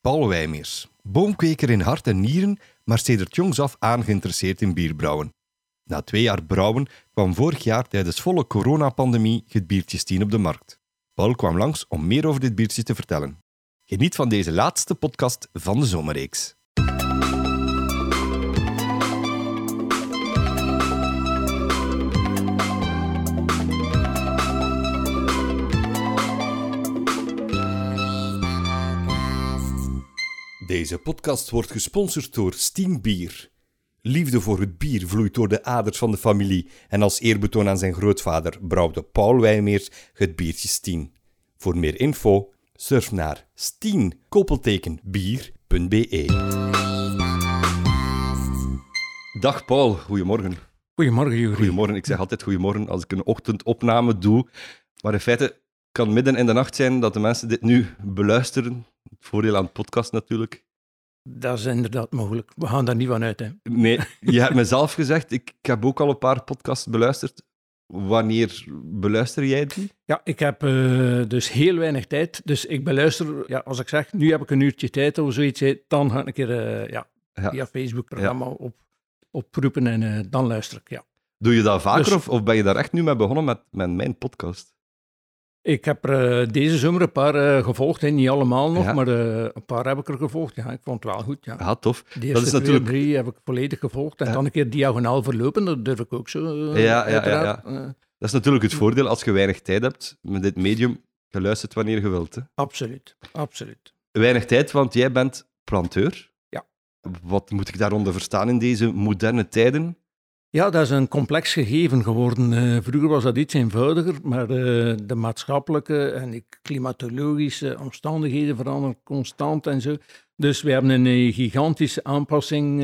Paul Wijmeers, boomkweker in hart en nieren, maar sedert jongs af aan geïnteresseerd in bierbrouwen. Na twee jaar brouwen kwam vorig jaar tijdens volle coronapandemie het biertje Stien op de markt. Paul kwam langs om meer over dit biertje te vertellen. Geniet van deze laatste podcast van de zomerreeks. Deze podcast wordt gesponsord door Steam Bier. Liefde voor het bier vloeit door de aders van de familie en als eerbetoon aan zijn grootvader brouwde Paul Wijmeers het biertje Stien. Voor meer info surf naar stien-bier.be. Dag Paul, goedemorgen. Goedemorgen, Juri. Goedemorgen, ik zeg altijd goedemorgen als ik een ochtendopname doe. Maar in feite kan midden in de nacht zijn dat de mensen dit nu beluisteren. Het voordeel aan het podcast natuurlijk. Dat is inderdaad mogelijk. We gaan daar niet van uit. Hè. Nee, je hebt mezelf gezegd, ik, ik heb ook al een paar podcasts beluisterd. Wanneer beluister jij die? Ja, ik heb eh, dus heel weinig tijd. Dus ik beluister, ja, als ik zeg, nu heb ik een uurtje tijd of zoiets, dan ga ik een keer uh, ja, Ja. via Facebook-programma op, oproepen en eh, dan luister ik, ja. Doe je dat vaker Dus- of, of ben je daar echt nu mee begonnen met, met mijn podcast? Ik heb er eh, deze zomer een paar eh, gevolgd, hè. niet allemaal nog, Ja. maar eh, een paar heb ik er gevolgd. Ja, ik vond het wel goed, ja. Ja, tof. De eerste dat is natuurlijk... drie heb ik volledig gevolgd. En Ja. dan een keer diagonaal verlopen, dat durf ik ook zo, Ja, ja, ja, Dat is natuurlijk het voordeel als je weinig tijd hebt met dit medium. Je luistert wanneer je wilt. Hè. absoluut, absoluut. Weinig tijd, want jij bent planteur. Ja. Wat moet ik daaronder verstaan in deze moderne tijden? Ja, dat is een complex gegeven geworden. Eh, vroeger was dat iets eenvoudiger, maar eh, de maatschappelijke en de klimatologische omstandigheden veranderen constant en zo. Dus we hebben een eh, gigantische aanpassing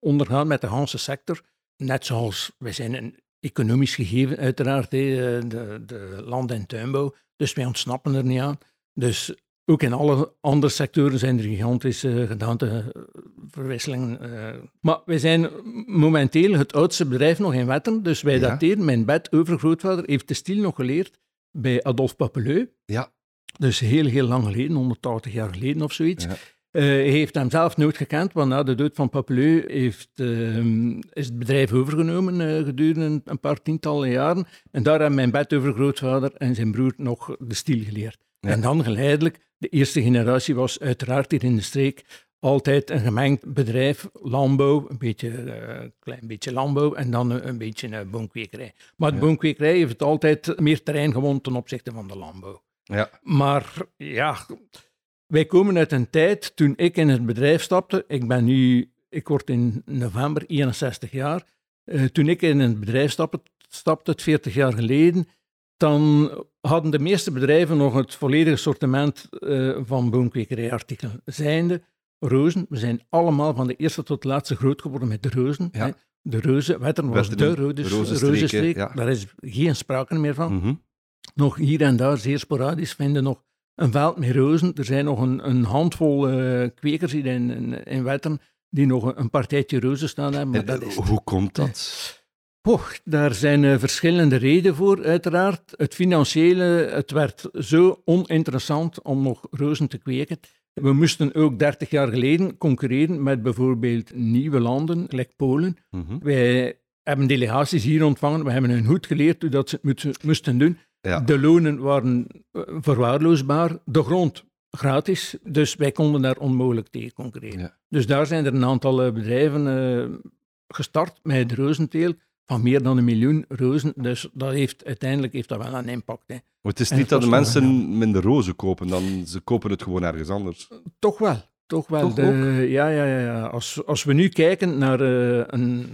ondergaan met de hele sector. Net zoals, wij zijn een economisch gegeven uiteraard, de, de land- en tuinbouw. Dus wij ontsnappen er niet aan. Dus ook in alle andere sectoren zijn er gigantische gedaanteverwisselingen. eh. Maar wij zijn momenteel het oudste bedrijf nog in Wetteren, dus wij Ja. dateren. Mijn bed-overgrootvader heeft de stil nog geleerd bij Adolphe Papeleu. Ja. Dus heel, heel lang geleden, 180 jaar geleden of zoiets. Ja. Eh, hij heeft hem zelf nooit gekend, want na de dood van Papeleu heeft, ehm, is het bedrijf overgenomen eh, gedurende een, paar tientallen jaren. En daar hebben mijn bedovergrootvader en zijn broer nog de stil geleerd. Ja. En dan geleidelijk, de eerste generatie was uiteraard hier in de streek altijd een gemengd bedrijf, landbouw, een beetje, eh, klein beetje landbouw en dan een, een beetje een boomkwekerij. Maar de Ja. boomkwekerij heeft altijd meer terrein gewonnen ten opzichte van de landbouw. Ja. Maar ja, wij komen uit een tijd toen ik in het bedrijf stapte. Ik ben nu, ik word in november 61 jaar. Eh, toen ik in het bedrijf stapte, stapte, het 40 jaar geleden, dan hadden de meeste bedrijven nog het volledige sortiment eh, van boomkwekerijartikelen. Zijnde rozen. We zijn allemaal van de eerste tot de laatste groot geworden met de. Ja. hè. De reuzen, Wetteren was de rozenstreek. ja. Daar is geen sprake meer van Mhm. nog hier en daar, zeer sporadisch, vinden nog een veld met rozen. Er zijn nog een, een handvol eh, kwekers hier in, in, in Wetteren die nog een, een partijtje rozen staan hebben. Maar En, dat eh, is hoe komt dat? Och, daar zijn eh, verschillende redenen voor, uiteraard. Het financiële, het werd zo oninteressant om nog rozen te kweken. We moesten ook 30 jaar geleden concurreren met bijvoorbeeld nieuwe landen, gelijk Polen. Mhm. Wij hebben delegaties hier ontvangen, we hebben hun goed geleerd hoe dat ze het moesten doen. Ja. De lonen waren eh, verwaarloosbaar, de grond gratis, dus wij konden daar onmogelijk tegen concurreren. Ja. Dus daar zijn er een aantal eh, bedrijven gestart met het rozenteelt van meer dan een miljoen rozen. Dus dat heeft, uiteindelijk heeft dat wel een impact. Hè. Maar het is En niet dat de mensen minder rozen kopen, dan ze kopen het gewoon ergens anders. Toch wel. Toch wel. Toch De- ja, ja, ja. ja. Als, als we nu kijken naar eh, een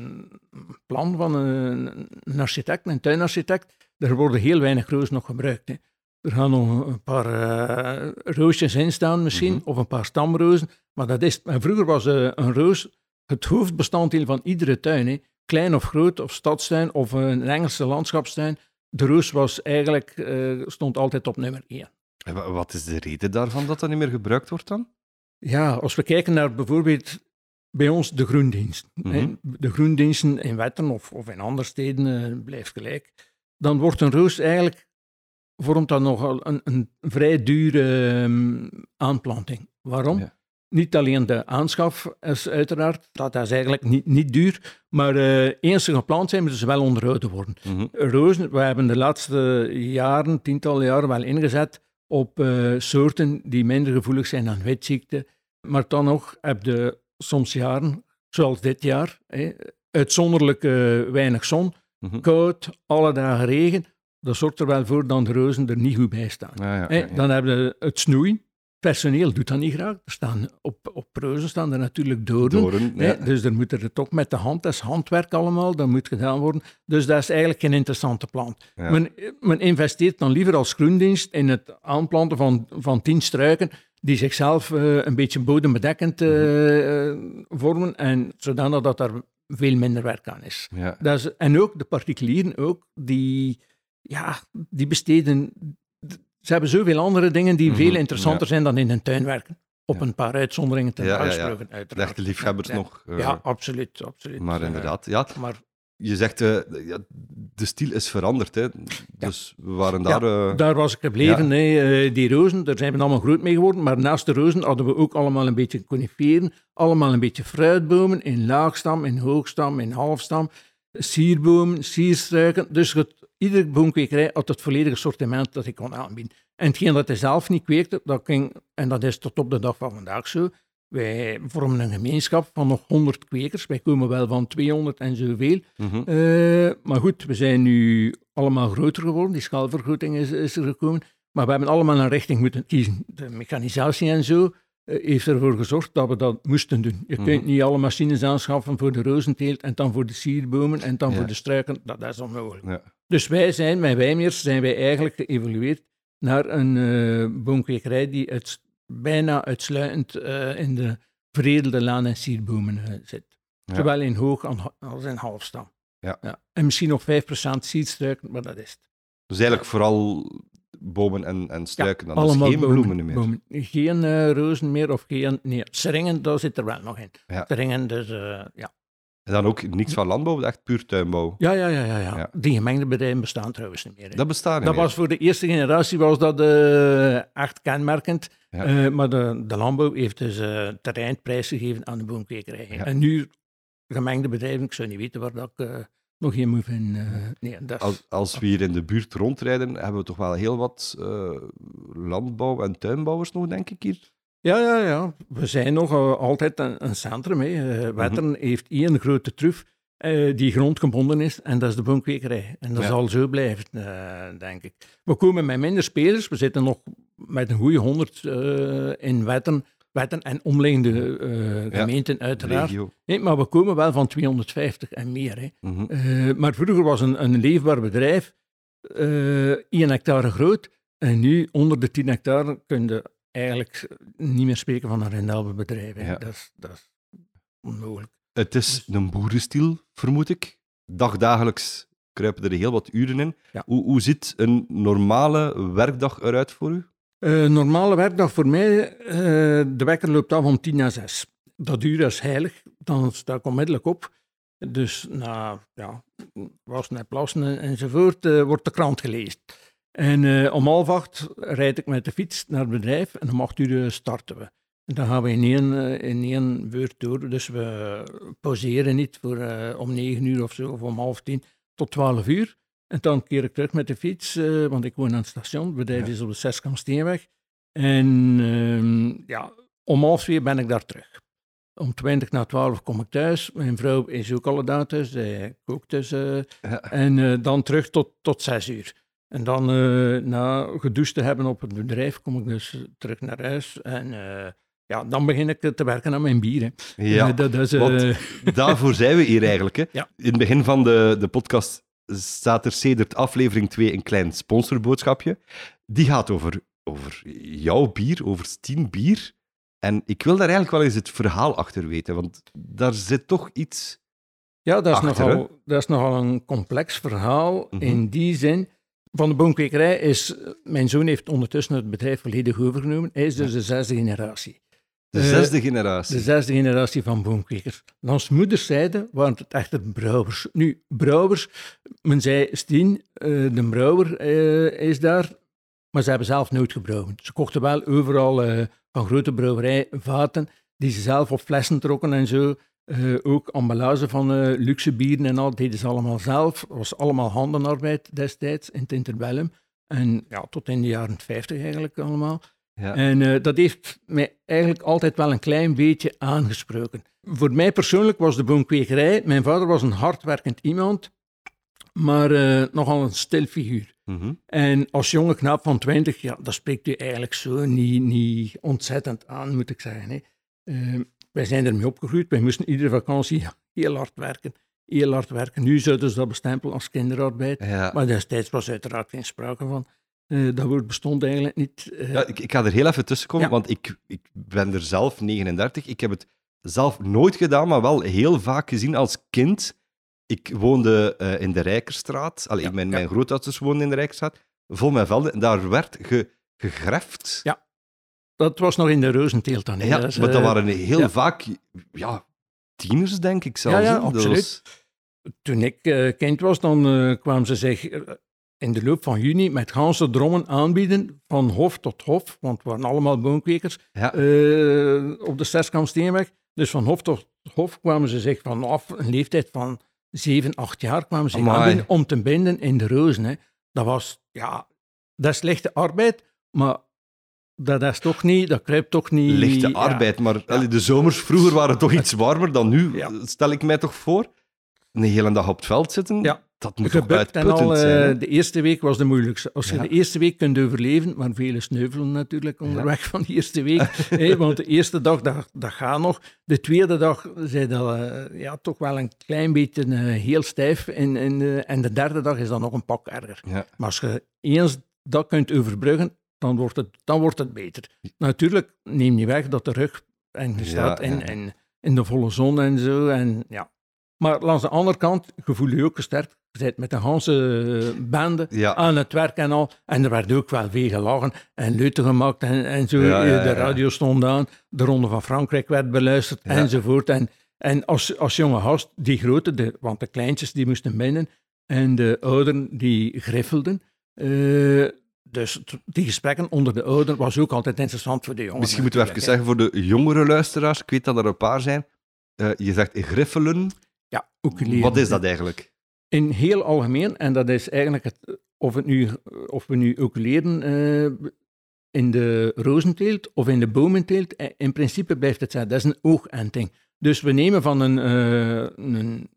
plan van een, een architect, een tuinarchitect, er worden heel weinig rozen nog gebruikt. Hè. Er gaan nog een paar eh, roosjes in staan misschien, Mhm. of een paar stamrozen. Maar dat is, en vroeger was eh, een roos het hoofdbestanddeel van iedere tuin. Hè. Klein of groot, of stadstuin, of een Engelse landschapstuin. De roos was eigenlijk, eh, stond altijd op nummer één. En wa- Wat is de reden daarvan dat dat niet meer gebruikt wordt dan? Ja, als we kijken naar bijvoorbeeld bij ons de groendienst. hè, Mhm. De groendiensten in Wetten of, of in andere steden eh, blijft gelijk. Dan wordt een roos eigenlijk, vormt dat nogal een, een vrij dure ehm, aanplanting. Waarom? Ja. Niet alleen de aanschaf is uiteraard, dat is eigenlijk niet, niet duur, maar eh eens ze geplant zijn, moeten ze wel onderhouden worden. Mhm. Rozen, we hebben de laatste jaren, tientallen jaren, wel ingezet op eh, soorten die minder gevoelig zijn aan witziekte. Maar dan nog heb je soms jaren, zoals dit jaar, hè, uitzonderlijk eh, weinig zon, Mhm. koud, alle dagen regen. Dat zorgt er wel voor dat de rozen er niet goed bij staan. Ja, ja, Hè, ja, ja. Dan hebben we het snoeien. Personeel doet dat niet graag. Er staan op, op reuzen staan er natuurlijk doden. Hè. Dus er moet er toch met de hand, dat is handwerk allemaal, dat moet gedaan worden. Dus dat is eigenlijk geen interessante plant. Ja. Men, men investeert dan liever als groendienst in het aanplanten van, van tien struiken die zichzelf eh, een beetje bodembedekkend eh, eh, vormen, en zodanig dat er veel minder werk aan is. Ja. Dat is, en ook de particulieren, ook, die, ja, die besteden. Ze hebben zoveel andere dingen die Mhm, veel interessanter ja. zijn dan in een tuin werken. Op Ja. een paar uitzonderingen te Ja, ja, ja. uitspreken, De uiteraard. echte liefhebbers Ja. nog. eh, Ja, absoluut. absoluut. maar Eh, inderdaad, ja. maar Je zegt, eh, ja, de stijl is veranderd. Hè. Dus we waren daar... daar was ik gebleven. ja. hè. Die rozen, daar zijn we allemaal groot mee geworden. Maar naast de rozen hadden we ook allemaal een beetje coniferen. Allemaal een beetje fruitbomen in laagstam, in hoogstam, in halfstam. Sierbomen, sierstruiken. Dus het, iedere boomkwekerij had het volledige sortiment dat ik kon aanbieden. En hetgeen dat hij zelf niet kweekte, dat ging, en dat is tot op de dag van vandaag zo. Wij vormen een gemeenschap van nog 100 kwekers. Wij komen wel van 200 en zoveel. mhm. Eh, maar goed, we zijn nu allemaal groter geworden. Die schaalvergroting is, is er gekomen. Maar we hebben allemaal een richting moeten kiezen. De mechanisatie en zo eh, heeft ervoor gezorgd dat we dat moesten doen. Je Mhm. kunt niet alle machines aanschaffen voor de rozenteelt en dan voor de sierbomen en dan Ja. voor de struiken. Dat, dat is onmogelijk. Ja. Dus wij zijn, met Wijmeers, zijn wij eigenlijk geëvolueerd naar een eh boomkwekerij die bijna uitsluitend eh, in de veredelde laan- en sierbomen eh, zit. Ja. Zowel in hoog als in halfstam. Ja. En misschien nog 5% sierstruiken, maar dat is het. Dus eigenlijk vooral bomen en, en struiken. dan. Allemaal dus geen bomen, bloemen meer. bomen. Geen eh, rozen meer of geen... Nee, seringen, daar zit er wel nog in. Ja. Seringen, dus ja. En dan ook niks van landbouw, echt puur tuinbouw. Ja, ja, ja, ja, ja. Die gemengde bedrijven bestaan trouwens niet meer. hè. Dat bestaat niet Dat meer. was voor de eerste generatie was dat eh, echt kenmerkend. Ja. Eh, maar de, de landbouw heeft dus eh terrein prijsgegeven aan de boomkwekerij. Ja. En nu, gemengde bedrijven, ik zou niet weten waar dat ik nog in moet vinden. nee, dat is- Als, als we hier in de buurt rondrijden, hebben we toch wel heel wat landbouw- en tuinbouwers nog, denk ik, hier. Ja, ja, ja. We zijn nog eh, altijd een, een centrum. Hè. Eh, Wetteren Mhm. heeft één grote truf eh, die grondgebonden is, en dat is de boomkwekerij. En dat Ja. zal zo blijven, denk ik. We komen met minder spelers. We zitten nog met een goede 100 eh, in Wetten, Wetten en omliggende gemeenten, uiteraard. Nee, maar we komen wel van 250 en meer. Hè. Mhm. Maar vroeger was een, een leefbaar bedrijf eh 1 hectare groot. En nu, onder de 10 hectare, kun je eigenlijk niet meer spreken van een rendabel bedrijf. Ja. Dat, is, dat is onmogelijk. Het is een boerenstiel, vermoed ik. Dagdagelijks kruipen er heel wat uren in. Ja. Hoe, hoe ziet een normale werkdag eruit voor u? Eh, normale werkdag voor mij, eh, de wekker loopt af om tien na zes. Dat uur is heilig, dan sta ik onmiddellijk op. Dus na ja, wassen en plassen en- enzovoort eh, wordt de krant gelezen. En eh, om half acht rijd ik met de fiets naar het bedrijf en om acht uur eh, starten we. En dan gaan we in één, eh, in één beurt door, dus we pauzeren niet voor, om negen uur of zo, of om half tien tot twaalf uur. En dan keer ik terug met de fiets, want ik woon aan het station. Het bedrijf Ja. is op de Zeskamsteenweg. En ehm, ja, om half vier ben ik daar terug. Om twintig na twaalf kom ik thuis. Mijn vrouw is ook dagen thuis. Zij kookt dus. Ja. en dan terug tot, tot zes uur. En dan, eh, na gedoucht te hebben op het bedrijf, kom ik dus terug naar huis. En eh, ja, dan begin ik te werken aan mijn bier. hè. Ja, Eh, dat is, daarvoor zijn we hier eigenlijk. Hè. Ja. In het begin van de, de podcast staat er sedert aflevering 2 een klein sponsorboodschapje. Die gaat over, over jouw bier, over Stien bier. En ik wil daar eigenlijk wel eens het verhaal achter weten, want daar zit toch iets... Ja, dat is, achter, nogal, dat is nogal een complex verhaal. Mhm. In die zin, van de boomkwekerij is... Mijn zoon heeft ondertussen het bedrijf volledig overgenomen. Hij is dus de zesde generatie. De Eh, zesde generatie. De zesde generatie van boomkwekers. Langs moederszijde waren het echter brouwers. Nu, brouwers, men zei Stien, eh, de brouwer eh, is daar. maar ze hebben zelf nooit gebrouwen. Ze kochten wel overal van grote brouwerij vaten die ze zelf op flessen trokken en zo. Uh, ook emballage van uh, luxe bieren en al, deden ze allemaal zelf. Het was allemaal handenarbeid destijds in het interbellum. En ja, tot in de jaren 50 eigenlijk allemaal. Ja. En uh, dat heeft mij eigenlijk altijd wel een klein beetje aangesproken. Voor mij persoonlijk was de boomkwekerij. Mijn vader was een hardwerkend iemand, maar nogal een stil figuur. Mm -hmm. En als jonge knaap van 20, ja, dat spreekt u eigenlijk zo niet, niet ontzettend aan, moet ik zeggen. Hè. Wij zijn ermee opgegroeid. Wij moesten iedere vakantie heel hard werken. Heel hard werken. Nu zouden ze dat bestempelen als kinderarbeid. Maar destijds was uiteraard geen sprake van. Uh, dat woord bestond eigenlijk niet. Uh, ja, ik, ik, ga er heel even tussen komen, ja. want ik, ik ben er zelf 39. Ik heb het zelf nooit gedaan, maar wel heel vaak gezien als kind. Ik woonde uh, in de Rijkerstraat. Allee, ja, mijn, mijn grootouders woonden in de Rijkerstraat. Vol met velden. Daar werd ge, gegreft. Ja. Dat was nog in de reuzenteelt dan. Ja, dat maar dat waren heel vaak ja, tieners, denk ik zelfs. Ja, ja absoluut. Toen ik uh, kind was, dan uh, kwamen ze zich in de loop van juni met ganse drommen aanbieden, van hof tot hof, want we waren allemaal boomkwekers, ja. op de Sterskamsteenweg. Dus van hof tot hof kwamen ze zich vanaf een leeftijd van 7, 8 jaar kwamen ze aanbieden om te binden in de rozen. Hè. Dat was, ja, dat is slechte arbeid, maar dat is toch niet, dat kruipt toch niet... Lichte arbeid, maar de zomers vroeger waren toch iets warmer dan nu, stel ik mij toch voor. Een hele dag op het veld zitten, ja. dat moet toch uitputtend al, zijn. Uh, de eerste week was de moeilijkste. Als je de eerste week kunt overleven, maar vele sneuvelen natuurlijk onderweg van de eerste week, hè, want de eerste dag, dat, dat gaat nog. De tweede dag zijn dat uh, ja, toch wel een klein beetje uh, heel stijf in, in, en de derde dag is dan nog een pak erger. Maar als je eens dat kunt overbruggen, dan wordt het, dan wordt het beter. Natuurlijk, neem niet weg dat de rug en je staat in, in, in de volle zon en zo. En, ja. Maar langs de andere kant, je voelt je ook gesterkt. Je bent met de hele bende aan het werk en al. En er werd ook wel veel gelachen en leuten gemaakt en, en zo. de radio stond aan, de Ronde van Frankrijk werd beluisterd enzovoort. En, en als, als jonge gast, die grote, de, want de kleintjes die moesten binnen en de ouderen die griffelden. Uh, dus die gesprekken onder de ouderen was ook altijd interessant voor de jongeren. Misschien moeten we even zeggen voor de jongere luisteraars, ik weet dat er een paar zijn. Uh, je zegt griffelen. Ja, ukulele. Wat is dat eigenlijk? In heel algemeen, en dat is eigenlijk het, of, het nu, of we nu ukulelen uh, in de rozenteelt of in de bomenteelt, eh, in principe blijft het zijn. Dat is een oogenting. Dus we nemen van een, uh, een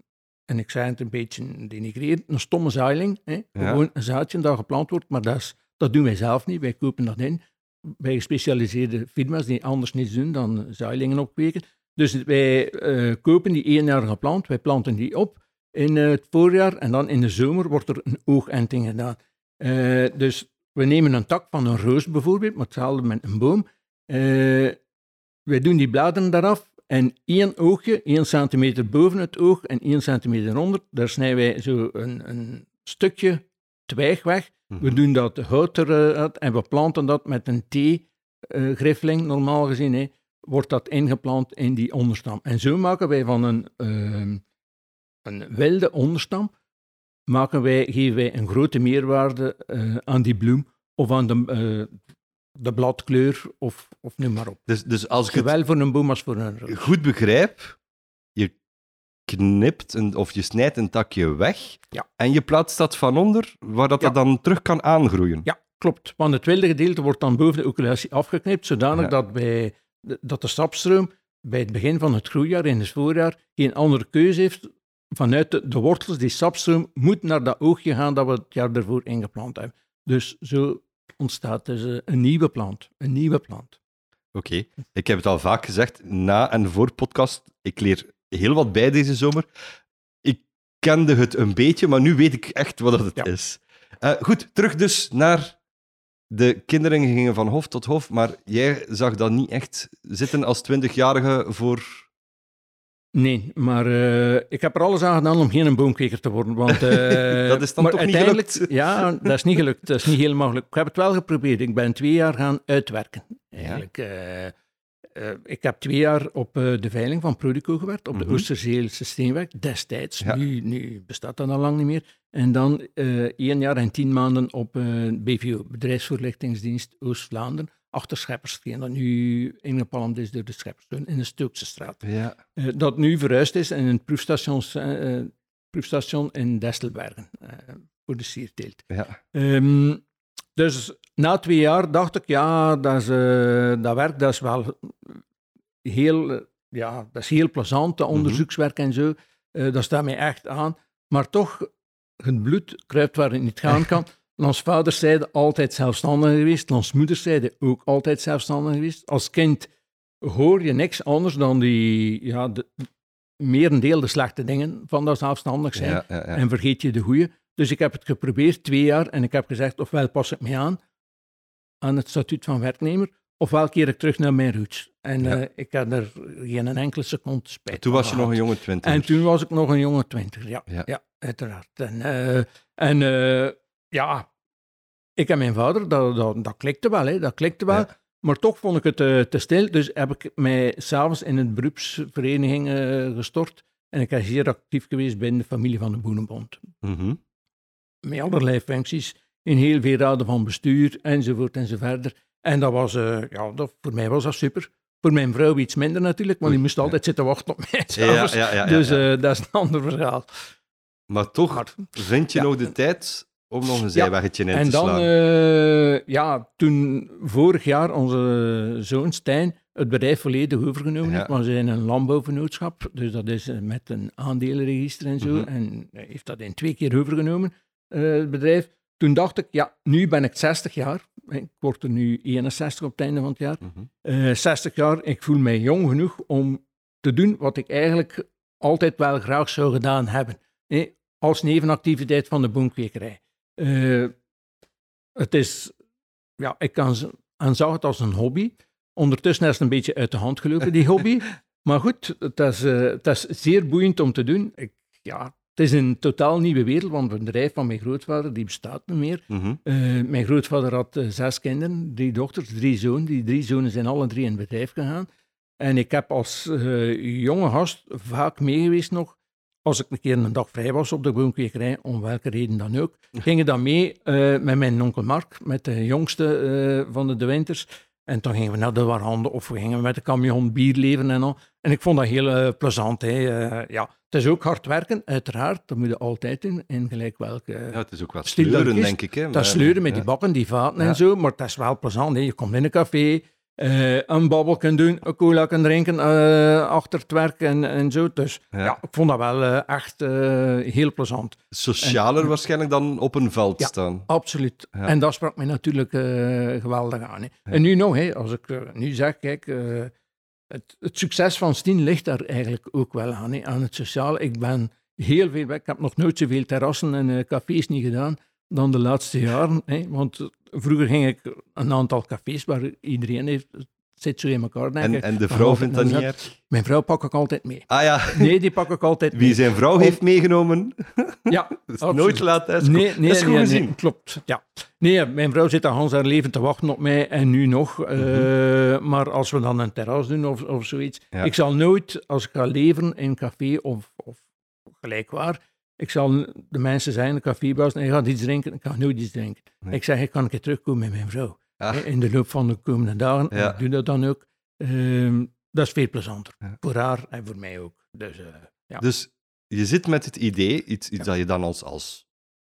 en ik zei het een beetje denigrerend, een stomme zuiling. Hè? Gewoon een zaadje dat geplant wordt, maar dat is dat doen wij zelf niet. Wij kopen dat in bij gespecialiseerde firma's die anders niets doen dan zuilingen opkweken. Dus wij uh, kopen die eenjarige plant, wij planten die op in het voorjaar en dan in de zomer wordt er een oogenting gedaan. Uh, dus we nemen een tak van een roos bijvoorbeeld, maar hetzelfde met een boom. wij doen die bladeren daaraf en één oogje, één centimeter boven het oog en één centimeter onder, daar snijden wij zo een, een stukje twijg weg we mhm. doen dat hout eruit en we planten dat met een T-griffeling, normaal gezien. Hè, wordt dat ingeplant in die onderstam. En zo maken wij van een, uh, een wilde onderstam, maken wij, geven wij een grote meerwaarde uh, aan die bloem of aan de, uh, de bladkleur of, of noem maar op. Dus, dus als ik Zowel voor een boom als voor een goed begrijp, knipt een, of je snijdt een takje weg ja. en je plaatst dat van onder, waar dat, dat dan terug kan aangroeien. Ja, klopt. Want het wilde gedeelte wordt dan boven de oculatie afgeknipt, zodanig dat, bij, dat de sapstroom bij het begin van het groeijaar, in het voorjaar, geen andere keuze heeft. Vanuit de, de wortels, die sapstroom moet naar dat oogje gaan dat we het jaar ervoor ingeplant hebben. Dus zo ontstaat dus eh, een nieuwe plant. Een nieuwe plant. Oké, ik heb het al vaak gezegd, na en voor podcast, ik leer heel wat bij deze zomer. Ik kende het een beetje, maar nu weet ik echt wat het is. Uh, goed, terug dus naar de kinderen gingen van hof tot hof, maar jij zag dat niet echt zitten als twintigjarige voor... Nee, maar uh, ik heb er alles aan gedaan om geen boomkweker te worden. Want, uh, dat is dan toch niet gelukt? Ja, dat is niet gelukt. Dat is niet helemaal gelukt. Ik heb het wel geprobeerd. Ik ben twee jaar gaan uitwerken. Eigenlijk. Ja. Uh, ik heb twee jaar op uh, de veiling van Prodico gewerkt, op de mm -hmm. Oosterzeelse Steenweg, destijds. Ja. Nu, nu, bestaat dat al lang niet meer. En dan uh, één jaar en tien maanden op BVO, Bedrijfsvoorlichtingsdienst Oost-Vlaanderen, achter Scheppersteen, dat nu ingepalmd is door de Scheppers, in de Stookse straat. Ja. Dat nu verhuisd is in een proefstation in Destelbergen, voor de sierteelt. Ja. Um, dus na twee jaar dacht ik, ja, dat, is, dat werk dat is wel heel, ja, dat is heel plezant, dat onderzoekswerk en zo. dat staat mij echt aan. Maar toch, het bloed kruipt waar het niet gaan kan. Ons vaderszijde altijd zelfstandig geweest. Ons moederszijde ook altijd zelfstandig geweest. Als kind hoor je niks anders dan die, ja, de, merendeel de slechte dingen van dat zelfstandig zijn. Ja, ja, ja. En vergeet je de goede. Dus ik heb het geprobeerd, twee jaar, en ik heb gezegd, ofwel pas ik me aan, aan het statuut van werknemer, ofwel keer ik terug naar mijn roots. En Ja. eh, ik had er geen enkele seconde spijt Toen van was je nog een jonge twintig. En toen was ik nog een jonge twintig, ja. Ja. Ja, uiteraard. En, eh, en eh, ja, ik en mijn vader, dat, dat, dat klikte wel, hè, dat klikte wel. Ja. Maar toch vond ik het te stil, dus heb ik mij s'avonds in een beroepsvereniging gestort. En ik ben zeer actief geweest binnen de familie van de Boerenbond. Mhm. Met allerlei functies, in heel veel raden van bestuur, enzovoort enzoverder. En dat was, eh, ja, dat, voor mij was dat super. Voor mijn vrouw iets minder natuurlijk, want die moest ja. altijd zitten wachten op mij Ja, ja, dus eh, dat is een ander verhaal. Maar toch Maar- vind je nog de tijd om nog een zijweggetje in En te dan, slaan. eh, ja, toen vorig jaar onze zoon Stijn het bedrijf volledig overgenomen heeft, want we zijn een landbouwvernootschap, dus dat is met een aandelenregister en zo, Mhm. en hij heeft dat in twee keer overgenomen, eh, het bedrijf. Toen dacht ik, ja, nu ben ik 60 jaar, ik word er nu 61 op het einde van het jaar, eh, 60 jaar, ik voel mij jong genoeg om te doen wat ik eigenlijk altijd wel graag zou gedaan hebben. hè, als nevenactiviteit van de boomkwekerij. Eh, het is, ja, ik kan, aanzag het als een hobby. Ondertussen is het een beetje uit de hand gelopen, die hobby. Maar goed, het is, eh, het is zeer boeiend om te doen. Ik, ja, is een totaal nieuwe wereld, want het bedrijf van mijn grootvader die bestaat niet meer. Mhm. Eh, mijn grootvader had eh, zes kinderen, drie dochters, drie zonen. Die drie zonen zijn alle drie in het bedrijf gegaan. En ik heb als eh, jonge gast vaak meegeweest nog, als ik een keer een dag vrij was op de boomkwekerij, om welke reden dan ook, gingen dan mee met mijn onkel Mark, met de jongste van de De Winters. En dan gingen we naar de warhanden of we gingen met de camion bier leveren en al. En ik vond dat heel plezant. Hè. Ja. Het is ook hard werken, uiteraard. Dat moet je altijd in, in gelijk welke... Ja, het is ook wat sleuren, denk ik. Hè, Dat sleuren met ja. die bakken, die vaten Ja. en zo, maar dat is wel plezant. Hè. Je komt in een café, eh, een babbel kunnen doen, een cola kunnen drinken eh, achter het werk en, en zo. Dus Ja. ja, ik vond dat wel eh, echt heel plezant. Socialer waarschijnlijk dan op een veld Ja. staan. Absoluut. Ja. En dat sprak mij natuurlijk geweldig aan. Hè. En nu nog, hè, als ik nu zeg, kijk, het, succes van Stien ligt daar eigenlijk ook wel aan, aan het sociale. Ik ben heel veel weg. Ik heb nog nooit zoveel terrassen en eh, cafés niet gedaan dan de laatste jaren. Want vroeger ging ik een aantal cafés waar iedereen heeft, zit zo in elkaar, denk En, ik. en de Maar vrouw vindt dat niet erg? Mijn vrouw pak ik altijd mee. Ah ja, Nee, die pak ik altijd mee. wie zijn vrouw heeft meegenomen, Ja, dat is absoluut. nooit laat thuiskomen. Nee, nee, dat is nee, klopt. Ja. Nee, mijn vrouw zit al Hans haar leven te wachten op mij en nu nog. Eh, Maar als we dan een terras doen of, of zoiets. Mhm. Ja. Ik zal nooit, als ik ga leveren in een café of, of gelijk waar, ik zal de mensen zijn, de cafébaas, en je gaat iets drinken, ik ga nooit iets drinken. Nee. Ik zeg, ik kan een keer terugkomen met mijn vrouw. In de loop van de komende dagen. En Ja. Ik doe dat dan ook. Ehm, dat is veel plezanter. Ja. Voor haar en voor mij ook. Dus eh, ja. Dus je zit met het idee, iets, iets dat je dan als, als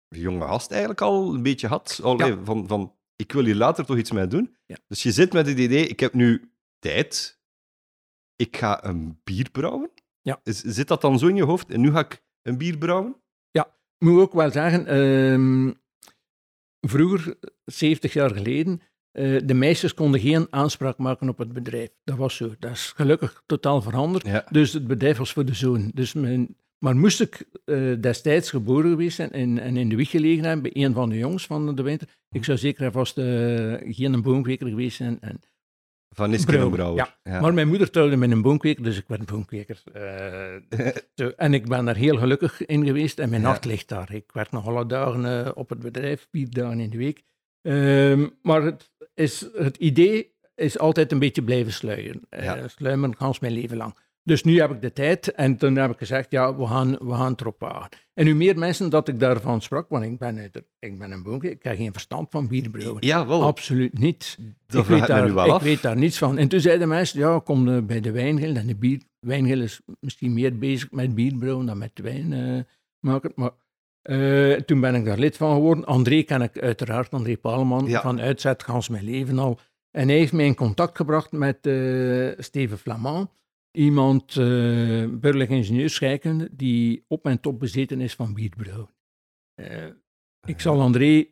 jonge gast eigenlijk al een beetje had, Allee, van, van ik wil hier later toch iets mee doen. Ja. Dus je zit met het idee, ik heb nu tijd, ik ga een bier brouwen. Ja. Is, zit dat dan zo in je hoofd? En nu ga ik een bier brouwen? Ik moet ook wel zeggen, ehm, vroeger, 70 jaar geleden, eh, de meisjes konden geen aanspraak maken op het bedrijf. Dat was zo. Dat is gelukkig totaal veranderd. Ja. Dus het bedrijf was voor de zoon. Dus mijn, maar moest ik eh, destijds geboren geweest zijn en, en in de wieg gelegen hebben bij een van de jongens van de winter, ik zou zeker en vast eh, geen boomkweker geweest zijn. En, Van Isken Brouwer, een brouwer. ja. Maar mijn moeder trouwde met een boomkweker, dus ik werd boomkweker. Zo. en ik ben daar heel gelukkig in geweest en mijn Ja. hart ligt daar. Ik werk nog alle dagen op het bedrijf, vier dagen in de week. Ehm, maar het, is, het idee is altijd een beetje blijven sluieren. Eh Ja. sluimeren gans mijn leven lang. Dus nu heb ik de tijd en toen heb ik gezegd, ja, we gaan, we gaan het erop wagen. En hoe meer mensen dat ik daarvan sprak, want ik ben, uit- ik ben een boomke, ik heb geen verstand van bierbrouwen. Ja, wel. Absoluut niet. Dat ik weet, daar, nu wel ik af. weet daar niets van. En toen zeiden mensen, ja, kom eh, bij de wijngil. En de bier, wijngil is misschien meer bezig met bierbrouwen dan met wijn eh, maken. Maar eh, toen ben ik daar lid van geworden. André ken ik uiteraard, André Paalman, Ja. van Uitzet Gans Mijn Leven al. En hij heeft mij in contact gebracht met eh, Steven Flamand. Iemand, eh burgerlijk ingenieur scheikunde, die op en top bezeten is van bierbrouwen. Ik zal André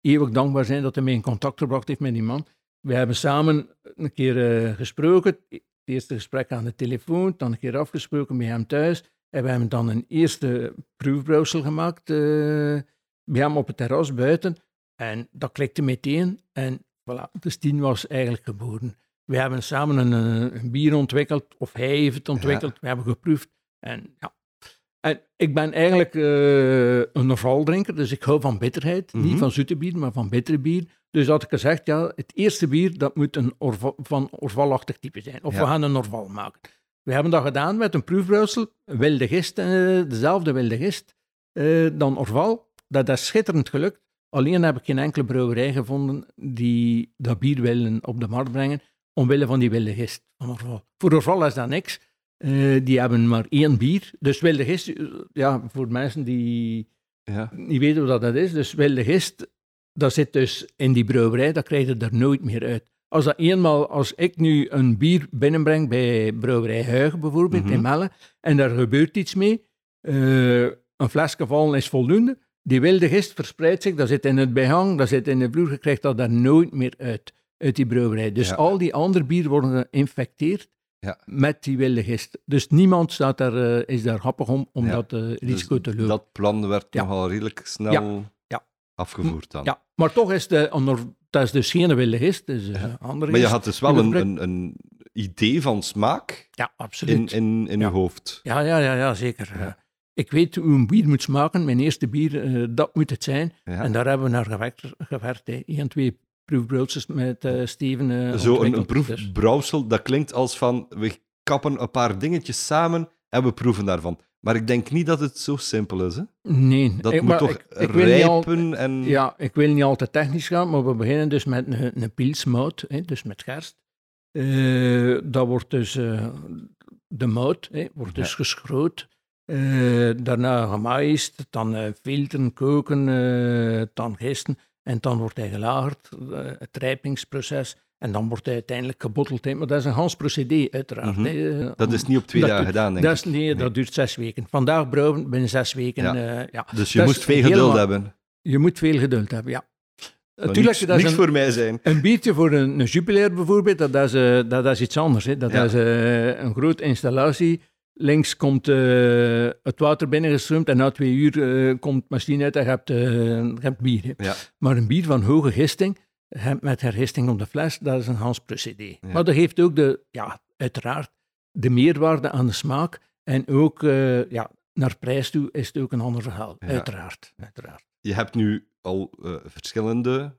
eeuwig dankbaar zijn dat hij mij in contact gebracht heeft met die man. We hebben samen een keer gesproken. Het eerste gesprek aan de telefoon, dan een keer afgesproken bij hem thuis. En we hebben dan een eerste proefbrouwsel gemaakt eh, bij hem op het terras buiten. En dat klikte meteen. En voilà, de Stien was eigenlijk geboren. We hebben samen een, eh, een bier ontwikkeld, of hij heeft het ontwikkeld. We hebben geproefd. En ja, en ik ben eigenlijk eh, een Orval-drinker, dus ik hou van bitterheid. Mhm. Niet van zoete bier, maar van bittere bier. Dus had ik gezegd, ja, het eerste bier dat moet een Orval, van Orvalachtig type zijn. Of Ja. we gaan een Orval maken. We hebben dat gedaan met een proefbrouwsel, een wilde gist, eh, dezelfde wilde gist, eh, dan Orval. Dat is schitterend gelukt. Alleen heb ik geen enkele brouwerij gevonden die dat bier willen op de markt brengen, omwille van die wilde gist van Orval. Voor Orval is dat niks. Eh, die hebben maar één bier. Dus wilde gist, ja, voor mensen die Ja. niet weten wat dat is. Dus wilde gist, dat zit dus in die brouwerij, dat krijg je er nooit meer uit. Als dat eenmaal, als ik nu een bier binnenbreng bij brouwerij Huigen bijvoorbeeld, Mhm. in Melle, en daar gebeurt iets mee, eh, een flesje vallen is voldoende, die wilde gist verspreidt zich, dat zit in het behang, dat zit in de vloer, je krijgt dat daar nooit meer uit, uit die brouwerij. Dus Ja. al die andere bieren worden geïnfecteerd Ja. met die wilde gist. Dus niemand staat daar, eh, is daar happig om, om Ja. dat eh, Dus risico te lopen. Dat plan werd nogal redelijk snel afgevoerd dan. Ja, maar toch is de, dat is dus geen gist, dus Ja. een andere Maar je had dus wel een, een, een idee van smaak Ja, absoluut. in, in, in Ja. je hoofd. Ja, ja, ja, ja zeker. Eh, Ik weet hoe een bier moet smaken. Mijn eerste bier, eh, dat moet het zijn. En daar hebben we naar gewerkt. gewerkt hè. Eén, twee proefbroodjes met eh, Steven eh, Zo een, een ontwikkeld. Dus- proefbrouwsel, dat klinkt als van we kappen een paar dingetjes samen en we proeven daarvan. Maar ik denk niet dat het zo simpel is. Hè? Nee. Dat ik, moet toch ik, ik wil niet al- rijpen en... Ja, ik wil niet al te technisch gaan, maar we beginnen dus met een, een pilsmout, hè, dus met gerst. Eh, dat wordt dus eh, de mout, hè, wordt dus Ja. geschroot. Eh, daarna gemaaist, dan filteren, koken, dan gisten. En dan wordt hij gelagerd, het rijpingsproces. En dan wordt hij uiteindelijk gebotteld. Maar dat is een Hans procedé, uiteraard. Mhm. hè. Dat is niet op twee Dat dagen gedaan, denk Dat ik. is, nee, dat duurt zes weken. Vandaag brouwen, binnen zes weken. Ja. eh, ja. Dus je Dat moest veel geduld helemaal- hebben. Je moet veel geduld hebben, ja. Natuurlijk, niks, dat is een, voor mij zijn. een biertje voor een, een bijvoorbeeld, dat is, eh, dat is iets anders. Hè. Dat Ja. is eh, een grote installatie. Links komt eh, het water binnengestroomd en na twee uur eh, komt de machine uit en je hebt, eh, je hebt bier. Ja. Maar een bier van hoge gisting, met hergisting op de fles, dat is een Hans procedé. Ja. Maar dat geeft ook de, ja, uiteraard de meerwaarde aan de smaak. En ook eh, ja, naar prijs toe is het ook een ander verhaal. Ja. Uiteraard, uiteraard. Je hebt nu al eh, verschillende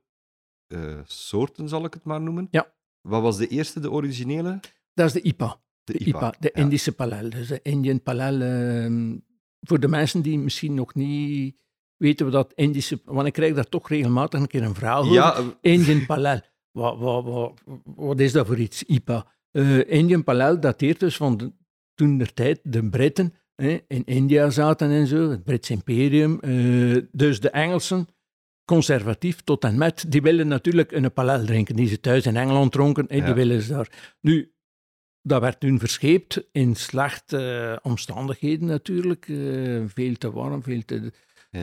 eh, soorten, zal ik het maar noemen. Ja. Wat was de eerste, de originele? Dat is de IPA. De, De IPA, de Ja. Indische Palel. Dus de Indian Palel. ehm, voor de mensen die misschien nog niet weten wat dat Indische... Want ik krijg daar toch regelmatig een keer een vraag over. Ja, eh, Indian Palel. Wat, wat, wat, wat is dat voor iets, IPA? Eh, Indian Palel dateert dus van de, toen der tijd de Britten hè, in India zaten en zo, het Brits imperium. eh, dus de Engelsen, conservatief tot en met, die willen natuurlijk een Palel drinken, die ze thuis in Engeland dronken, hè, Ja. die willen ze daar. Nu, dat werd toen verscheept in slechte omstandigheden natuurlijk. veel te warm, veel te,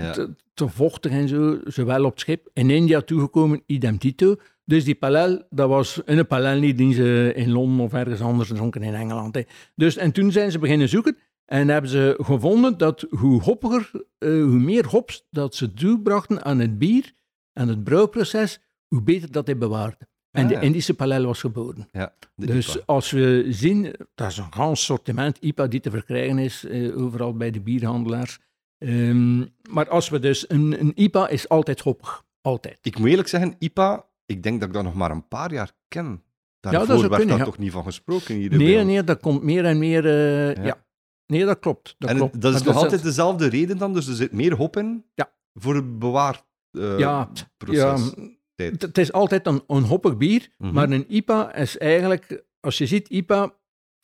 ja. te, te vochtig en zo, zowel op het schip. In India toegekomen, idem dito. Dus die palel, dat was een palel niet die ze in Londen of ergens anders dronken in Engeland. Hè. Dus, en toen zijn ze beginnen zoeken en hebben ze gevonden dat hoe hoppiger, eh, hoe meer hops dat ze toebrachten aan het bier, aan het brouwproces, hoe beter dat hij bewaarde. En Ah, de ja. Indische palel was geboren. ja, de Dus IPA. als we zien, dat is een gans sortiment IPA die te verkrijgen is, eh, overal bij de bierhandelaars. Ehm, maar als we dus, een, een IPA is altijd hoppig. Altijd. Ik moet eerlijk zeggen, IPA, ik denk dat ik dat nog maar een paar jaar ken. Daarvoor zou werd kunnen, daar ja. toch niet van gesproken hier Nee, nee, dat komt meer en meer... eh, Ja. ja. Nee, dat klopt. Dat en klopt. dat is Maar nog dat altijd dezelfde reden dan? Dus er zit meer hop in Ja. voor het bewaard eh, Ja, proces? Ja, het is altijd een, een hoppig bier, Mhm. maar een IPA is eigenlijk... Als je ziet, IPA,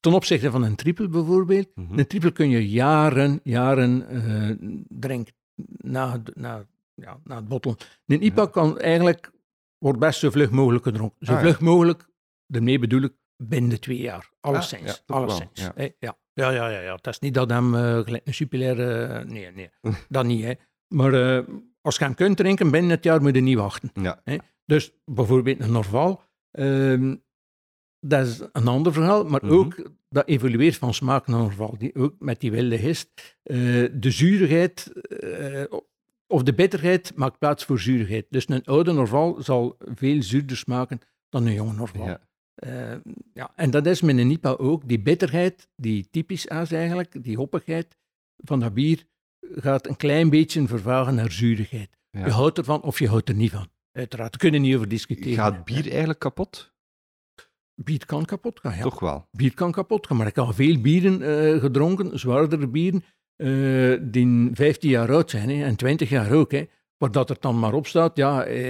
ten opzichte van een triple bijvoorbeeld, Mhm. een triple kun je jaren, jaren eh, drinken na, het- na, ja, na het bottelen. Een IPA Ja. kan eigenlijk, wordt best zo vlug mogelijk gedronken. Zo Ah, ja. vlug mogelijk, daarmee bedoel ik, binnen twee jaar. Alleszins. Ah, alleszins. ja. Ja. Ja, ja, ja. Het is niet dat hem eh, gelijk een jupiler... eh, nee, nee. dat niet, hè. Maar als je hem kunt drinken, binnen het jaar moet je niet wachten. Ja. Dus bijvoorbeeld een Norval, ehm, dat is een ander verhaal, maar Mhm. ook dat evolueert van smaak naar Norval. Die, ook met die wilde gist. eh, de zuurigheid eh, of de bitterheid maakt plaats voor zuurigheid. Dus een oude Norval zal veel zuurder smaken dan een jonge Norval. Ja. Eh, ja, en dat is met een IPA ook. Die bitterheid, die typisch is eigenlijk, die hoppigheid van dat bier, gaat een klein beetje vervagen naar zuurigheid. Ja. Je houdt ervan of je houdt er niet van. Uiteraard, daar kunnen we niet over discussiëren. Gaat bier eigenlijk kapot? Bier kan kapot gaan, ja. Toch wel. Bier kan kapot gaan, maar ik heb veel bieren eh, gedronken, zwaardere bieren, eh, die 15 jaar oud zijn hè, en 20 jaar ook. Hè, waar dat er dan maar op staat, ja, eh,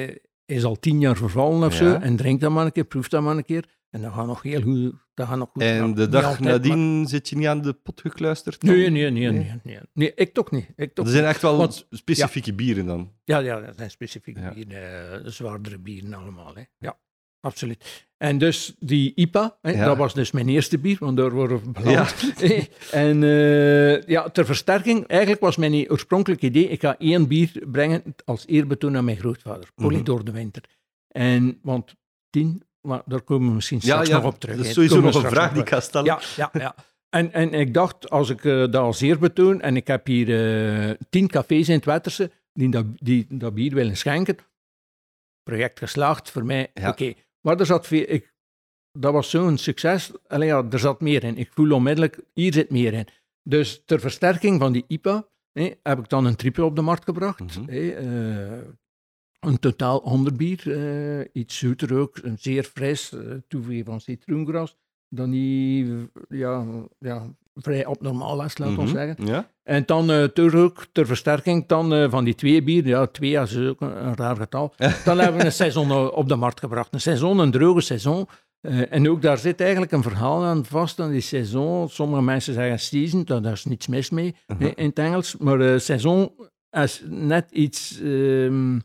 hij is al 10 jaar vervallen of Ja. zo, en drink dat maar een keer, proef dat maar een keer, en dat gaat nog heel goed. Dat gaat nog goed En gaan. de dag altijd, nadien zit je niet aan de pot gekluisterd? dan? maar- Nee, nee, nee, nee, nee, nee. ik toch niet. Ik toch Er zijn echt wel Want- specifieke bieren dan. Ja, ja, dat zijn specifieke Ja. bieren, eh, zwaardere bieren allemaal. Hè. Ja, absoluut. En dus die IPA, hè, Ja. dat was dus mijn eerste bier, want daar worden we beland. en eh, ja, ter versterking, eigenlijk was mijn oorspronkelijk idee, ik ga één bier brengen als eerbetoon aan mijn grootvader, Mhm. Polydor de Winter. En, want tien, maar daar komen we misschien Ja, straks ja, nog op terug. dat is sowieso nog een vraag die ik ga stellen. ja, ja, ja. En, en ik dacht, als ik eh, dat als eerbetoon, en ik heb hier eh, tien cafés in het Wetterse die dat, die dat bier willen schenken, project geslaagd voor mij, Ja. oké. Maar er zat veel, ik, dat was zo'n succes, Allee, ja, er zat meer in. Ik voel onmiddellijk, hier zit meer in. Dus ter versterking van die IPA heb ik dan een triple op de markt gebracht. Mhm. eh, een totaal ander bier, eh, iets zoeter ook, een zeer fris, eh toevoeging van citroengras, dat niet ja, ja, vrij abnormaal laten we Mhm. zeggen. Ja? En dan eh, ter, ook, ter versterking dan, eh, van die twee bier, ja, twee is ook een, een raar getal, dan hebben we een seizoen eh, op de markt gebracht. Een seizoen, een droge seizoen. En ook daar zit eigenlijk een verhaal aan vast, aan die seizoen. Sommige mensen zeggen season, daar is niets mis mee Mhm. in het Engels. Maar seizoen is net iets ehm,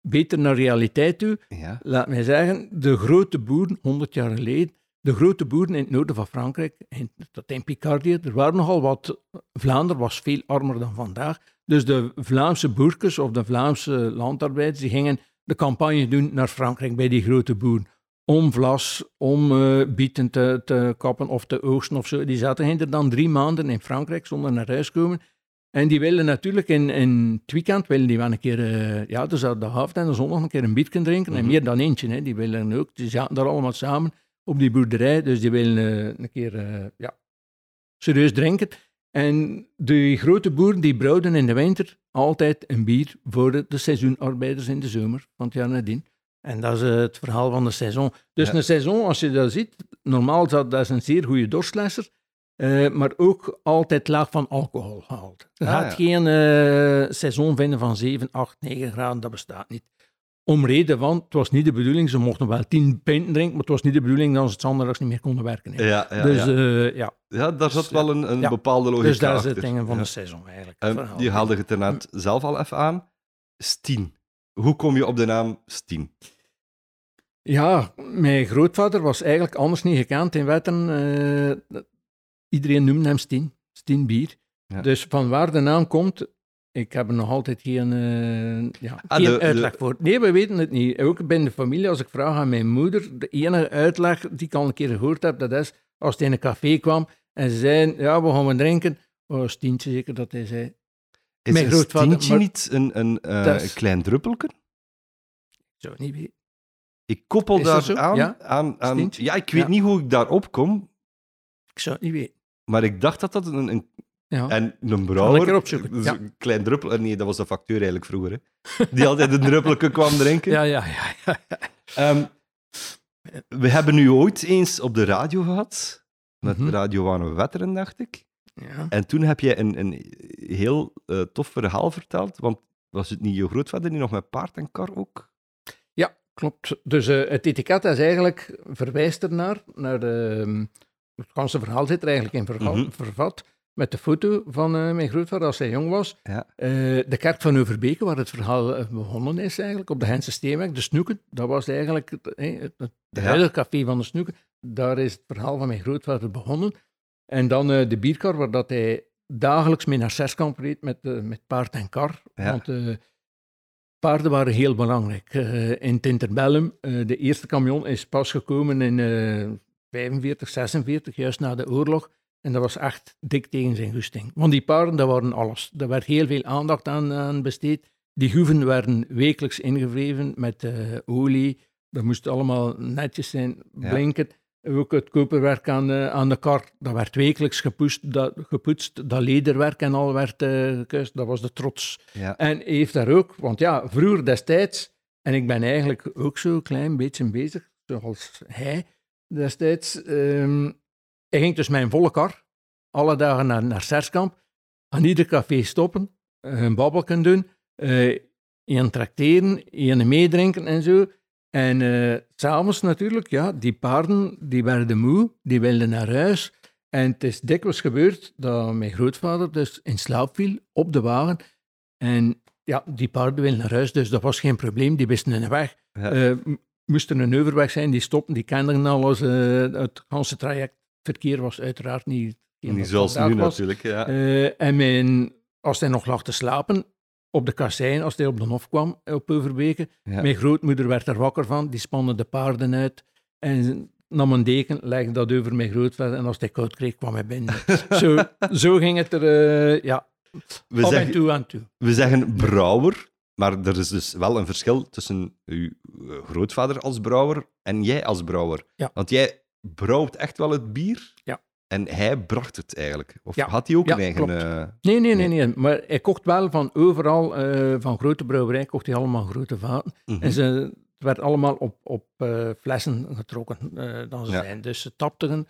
beter naar realiteit toe. Ja. Laat mij zeggen, de grote boeren, 100 jaar geleden, de grote boeren in het noorden van Frankrijk, in, tot in Picardie, er waren nogal wat... Vlaanderen was veel armer dan vandaag. Dus de Vlaamse boerkes of de Vlaamse landarbeiders, die gingen de campagne doen naar Frankrijk bij die grote boeren. Om vlas, om eh, bieten te, te kappen of te oogsten of zo. Die zaten er dan drie maanden in Frankrijk zonder naar huis komen. En die willen natuurlijk in, in het weekend willen die wel een keer, eh, ja, dus de avond en de zondag een keer een biertje drinken. En Mhm. meer dan eentje, hè. die willen ook. Die zaten daar allemaal samen op die boerderij, dus die willen eh, een keer, eh, ja, serieus drinken. En die grote boeren die brouwden in de winter altijd een bier voor de, de seizoenarbeiders in de zomer van het jaar nadien. En dat is eh, het verhaal van de seizoen. Dus Ja. een seizoen, als je dat ziet, normaal is dat, dat is een zeer goede dorstlesser, maar ook altijd laag van alcohol gehaald. Je Ah, gaat ja. geen seizoen vinden van 7, 8, 9 graden, dat bestaat niet. Om reden van, het was niet de bedoeling, ze mochten wel 10 pinten drinken, maar het was niet de bedoeling dat ze het zondags niet meer konden werken. hè. Ja, ja, dus ja. eh, ja, ja, daar zat dus, wel een, een bepaalde logica dus dat is het achter. ding van de seizoen eigenlijk. Ehm, het verhaal. je haalde het inderdaad zelf al even aan. Stien. Hoe kom je op de naam Stien? Ja, mijn grootvader was eigenlijk anders niet gekend in Wetten. eh, iedereen noemde hem Stien, Stien Bier. Ja. Dus van waar de naam komt, ik heb er nog altijd geen, eh, ja, Ah, geen de- de- uitleg voor. Nee, we weten het niet. Ook binnen de familie, als ik vraag aan mijn moeder, de enige uitleg die ik al een keer gehoord heb, dat is als hij in een café kwam en ze zei, ja, we gaan we drinken. Oh, Stientje zeker dat hij zei. Is Mijn grootvader, stientje maar- niet een, een, is- klein druppelke? Ik zou het niet weten. Ik koppel daar zo? aan, Ja? aan, aan... Stientje? Ja, ik weet Ja. niet hoe ik daarop kom, Ik zou het niet weten. maar ik dacht dat dat een... een Ja. en een brouwer... ja. Een klein druppel... Nee, dat was de facteur eigenlijk vroeger. Hè. Die altijd een druppelke kwam drinken. Ja, ja, ja. ja. Ehm, We hebben nu ooit eens op de radio gehad, met Mhm. Radio Wano Wetteren, dacht ik. Ja. En toen heb je een, een heel eh, tof verhaal verteld, want was het niet je grootvader die nog met paard en kar ook? Ja, klopt. Dus eh, het etiket is eigenlijk verwijst ernaar, naar de, ehm, het ganse verhaal zit er eigenlijk in verval- Mhm. vervat, met de foto van eh, mijn grootvader als hij jong was. Ja. Eh, de kerk van Overbeke, waar het verhaal eh, begonnen is eigenlijk, op de Hense Steenweg, de Snoeken, dat was eigenlijk het, het, het Ja. huidige café van de Snoeken. Daar is het verhaal van mijn grootvader begonnen. En dan de bierkar, waar dat hij dagelijks mee naar Zeskamp reed met, met paard en kar. Ja. Want paarden waren heel belangrijk. In het interbellum, eh, de eerste camion is pas gekomen in eh 45, 46, juist na de oorlog. En dat was echt dik tegen zijn goesting. Want die paarden, dat waren alles. Daar werd heel veel aandacht aan, aan besteed. Die hoeven werden wekelijks ingevreven met eh, olie. Dat moest allemaal netjes zijn, Ja. blinken. Ook het koperwerk aan, eh, aan de kar, dat werd wekelijks gepoetst. Dat, gepoetst, dat lederwerk en al werd eh gekust. Dat was de trots. Ja. En heeft daar ook, want ja, vroeger destijds, en ik ben eigenlijk ook zo'n klein beetje bezig, zoals hij destijds. ehm, hij ging dus een volle kar, alle dagen naar, naar Serskamp, aan ieder café stoppen, eh, een babbelken doen, eh een tracteren, een meedrinken en zo. En s s'avonds natuurlijk, ja, die paarden, die werden moe, die wilden naar huis. En het is dikwijls gebeurd dat mijn grootvader dus in slaap viel op de wagen. En ja, die paarden wilden naar huis, dus dat was geen probleem, die wisten hun weg. Ja. M- moest er een overweg zijn, die stopten, die kenden alles. het ganse traject. Verkeer was uiteraard niet... Niet zoals nu was. natuurlijk. Ja. Eh, en mijn, als hij nog lag te slapen, op de kassein, als hij op de hof kwam, op Overbeke, Ja. mijn grootmoeder werd er wakker van, die spande de paarden uit en nam een deken, legde dat over mijn grootvader en als hij koud kreeg, kwam hij binnen. zo, zo ging het er, eh, ja, we, en zeggen, toe aan toe. we zeggen brouwer, maar er is dus wel een verschil tussen uw eh, grootvader als brouwer en jij als brouwer. Ja. Want jij brouwt echt wel het bier Ja. en hij bracht het eigenlijk. Of Ja. had hij ook Ja, een eigen... eh, Nee, nee, nee, Nee. maar hij kocht wel van overal, eh, van grote brouwerij, kocht hij allemaal grote vaten. mhm. En ze, het werd allemaal op, op eh, flessen getrokken dan ze Ja. zijn. Dus ze tapten.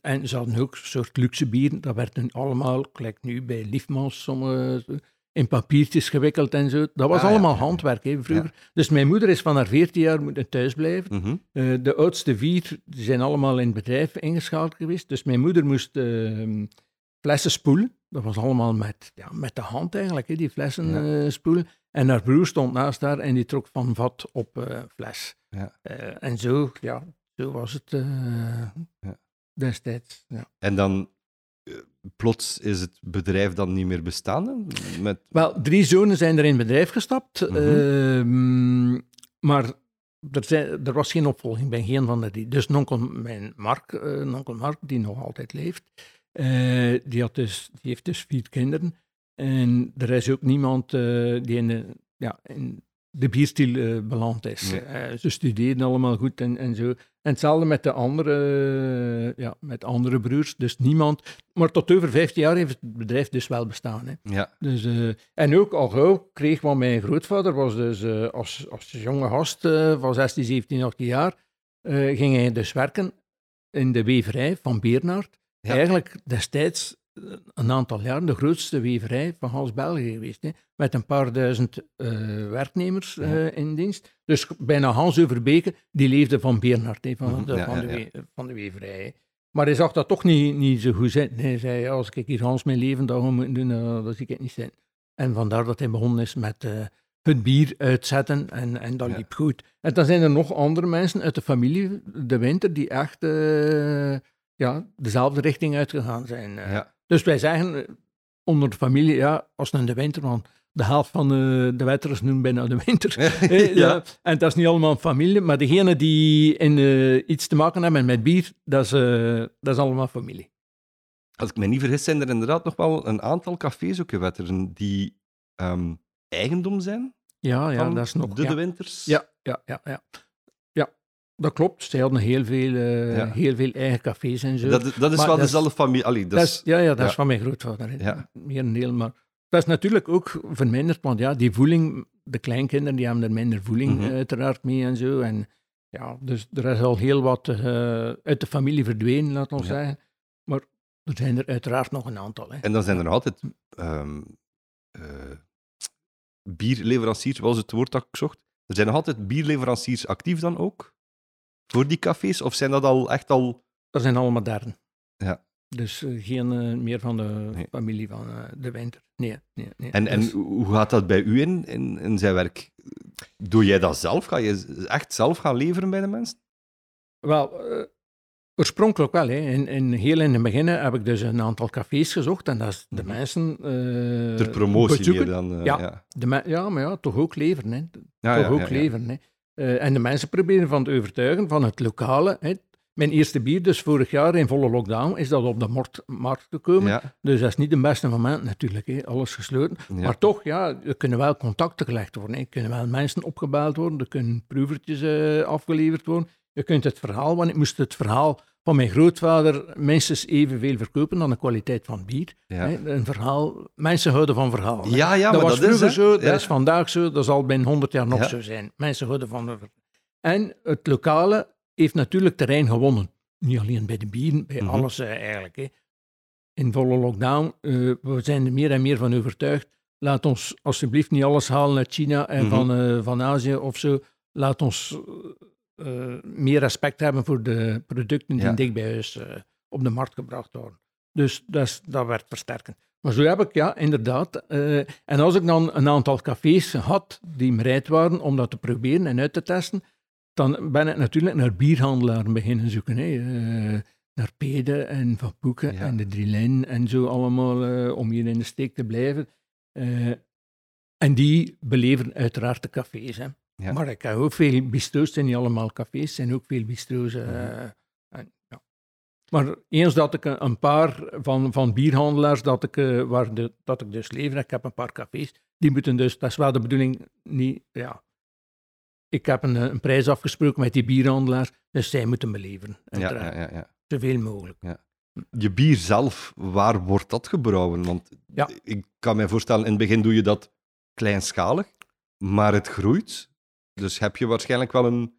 en ze hadden ook een soort luxe bieren. Dat werd nu allemaal, gelijk nu bij Liefmans, sommige, in papiertjes gewikkeld en zo. Dat was Ah, ja. allemaal handwerk hè, vroeger. Dus mijn moeder is van haar 14 jaar moeten thuis blijven. Mhm. Eh, de oudste vier zijn allemaal in het bedrijf ingeschakeld geweest. Dus mijn moeder moest eh, flessen spoelen. Dat was allemaal met, ja, met de hand eigenlijk, hè, die flessen Ja. eh, spoelen. En haar broer stond naast haar en die trok van vat op eh, fles. Ja. En zo, ja, zo was het Ja. destijds. Ja. En dan plots is het bedrijf dan niet meer bestaande? Met... Wel, drie zonen zijn er in het bedrijf gestapt. Mhm. ehm, maar er, zijn, er was geen opvolging bij geen van de drie. Dus nonkel, mijn Mark, eh, nonkel Mark, die nog altijd leeft, eh, die, had dus, die heeft dus vier kinderen. En er is ook niemand eh, die in de, ja, in de bierstil eh, beland is. Eh, ze studeerden allemaal goed en, en zo. En hetzelfde met de andere, eh, ja, met andere broers. Dus niemand. Maar tot over 15 jaar heeft het bedrijf dus wel bestaan. Hè. Ja. Dus, en ook al gauw kreeg, want mijn grootvader was dus als, als jonge gast van 16, 17, 18 jaar, ging hij dus werken in de weverij van Beernaert. Ja. Eigenlijk destijds een aantal jaren de grootste weverij van Hans België geweest. Hè, met een paar duizend eh, werknemers eh, in dienst. Dus bijna Hans Overbeke, die leefde van Beernaert, hè, van, Mhm, de, ja, van, de, ja. van de weverij. hè. Maar hij zag dat toch niet, niet zo goed zitten. Hij zei, als ik hier Hans mijn leven dag moet doen, uh, dat zie ik het niet zitten. En vandaar dat hij begonnen is met eh, het bier uitzetten en, en dat liep goed. En dan zijn er nog andere mensen uit de familie, de winter, die echt eh, ja, dezelfde richting uitgegaan zijn. eh. Ja. Dus wij zeggen eh, onder de familie, ja, als het in de winter, want de helft van de, de wetters noemen bijna de winter. Eh, ja. En dat is niet allemaal familie, maar degene die in, eh, iets te maken hebben met bier, dat is, eh, dat is allemaal familie. Als ik me niet vergis, zijn er inderdaad nog wel een aantal cafés ook in Wetteren die ehm, eigendom zijn Ja, ja, dat is nog... de ja. De Winters. Ja, ja, ja, ja. Dat klopt. Ze hadden heel veel, eh, Ja. heel veel eigen cafés en zo. Dat, dat is Maar wel dezelfde familie. Allee, dat Dat is- is, ja, ja, dat ja. is van mijn grootvader. Ja. Meer een deel, maar dat is natuurlijk ook verminderd, want ja, die voeling, de kleinkinderen, die hebben er minder voeling Mhm. uiteraard mee en zo. En Ja, dus er is al heel wat uh, uit de familie verdwenen, laten we zeggen. Maar er zijn er uiteraard nog een aantal. Hè. En dan zijn er altijd um, uh, bierleveranciers, was het woord dat ik zocht. Er zijn nog altijd bierleveranciers actief dan ook? Voor die cafés? Of zijn dat al echt al... Dat zijn allemaal modern. Ja. Dus uh, geen uh, meer van de nee. familie van uh, de winter. Nee, nee, nee. En, dus... en hoe gaat dat bij u in, in, in zijn werk? Doe jij dat zelf? Ga je echt zelf gaan leveren bij de mensen? Wel, oorspronkelijk wel. Hè. In, in, heel in het begin heb ik dus een aantal cafés gezocht en dat is de mensen Ter promotie meer dan... ja, ja. De ja, maar ja, toch ook leveren. Hè. Ja, toch ook leveren. Hè. En de mensen proberen van te overtuigen van het lokale, hè, mijn eerste bier, dus vorig jaar in volle lockdown, is dat op de markt, gekomen. Ja. Dus dat is niet de beste moment natuurlijk, hè. alles gesloten. Ja. Maar toch, ja, er kunnen wel contacten gelegd worden. Hè. Er kunnen wel mensen opgebeld worden, er kunnen proevertjes uh, afgeleverd worden. Je kunt het verhaal, want ik moest het verhaal van mijn grootvader minstens evenveel verkopen dan de kwaliteit van bier. Ja. Hè. Een verhaal, mensen houden van verhalen. Ja, ja, dat maar was dat vroeger is, zo, dat Ja. is vandaag zo, dat zal binnen 100 jaar nog Ja. zo zijn. Mensen houden van... En het lokale heeft natuurlijk terrein gewonnen. Niet alleen bij de bieren, bij Mhm. alles eh, eigenlijk. Hè. In volle lockdown, eh, we zijn er meer en meer van overtuigd. Laat ons alsjeblieft niet alles halen uit China en Mhm. van, eh, van Azië of zo. Laat ons meer respect hebben voor de producten die Ja. dicht bij huis eh, op de markt gebracht worden. Dus dat, dat werd versterken. Maar zo heb ik, ja, inderdaad. eh, en als ik dan een aantal cafés had die bereid waren om dat te proberen en uit te testen, dan ben ik natuurlijk naar bierhandelaren beginnen zoeken. Hè. eh, naar Pede en Van Poeken Ja. en de Drilijn en zo allemaal, eh, om hier in de steek te blijven. Eh, en die beleveren uiteraard de cafés. Hè. Ja. Maar ik heb ook veel bistro's, het zijn niet allemaal cafés, zijn ook veel bistro's. eh, Mhm. en, ja. Maar eens dat ik een paar van, van bierhandelaars, dat ik, eh, waar de, dat ik dus lever, ik heb een paar cafés, die moeten dus, dat is wel de bedoeling, niet, ja. Ik heb een, eh, een prijs afgesproken met die bierhandelaars, dus zij moeten me leveren. Ja, ja, ja, ja. Zoveel mogelijk. Je bier zelf, waar wordt dat gebrouwen? Want Ja. ik kan me voorstellen, in het begin doe je dat kleinschalig, maar het groeit. Dus heb je waarschijnlijk wel een,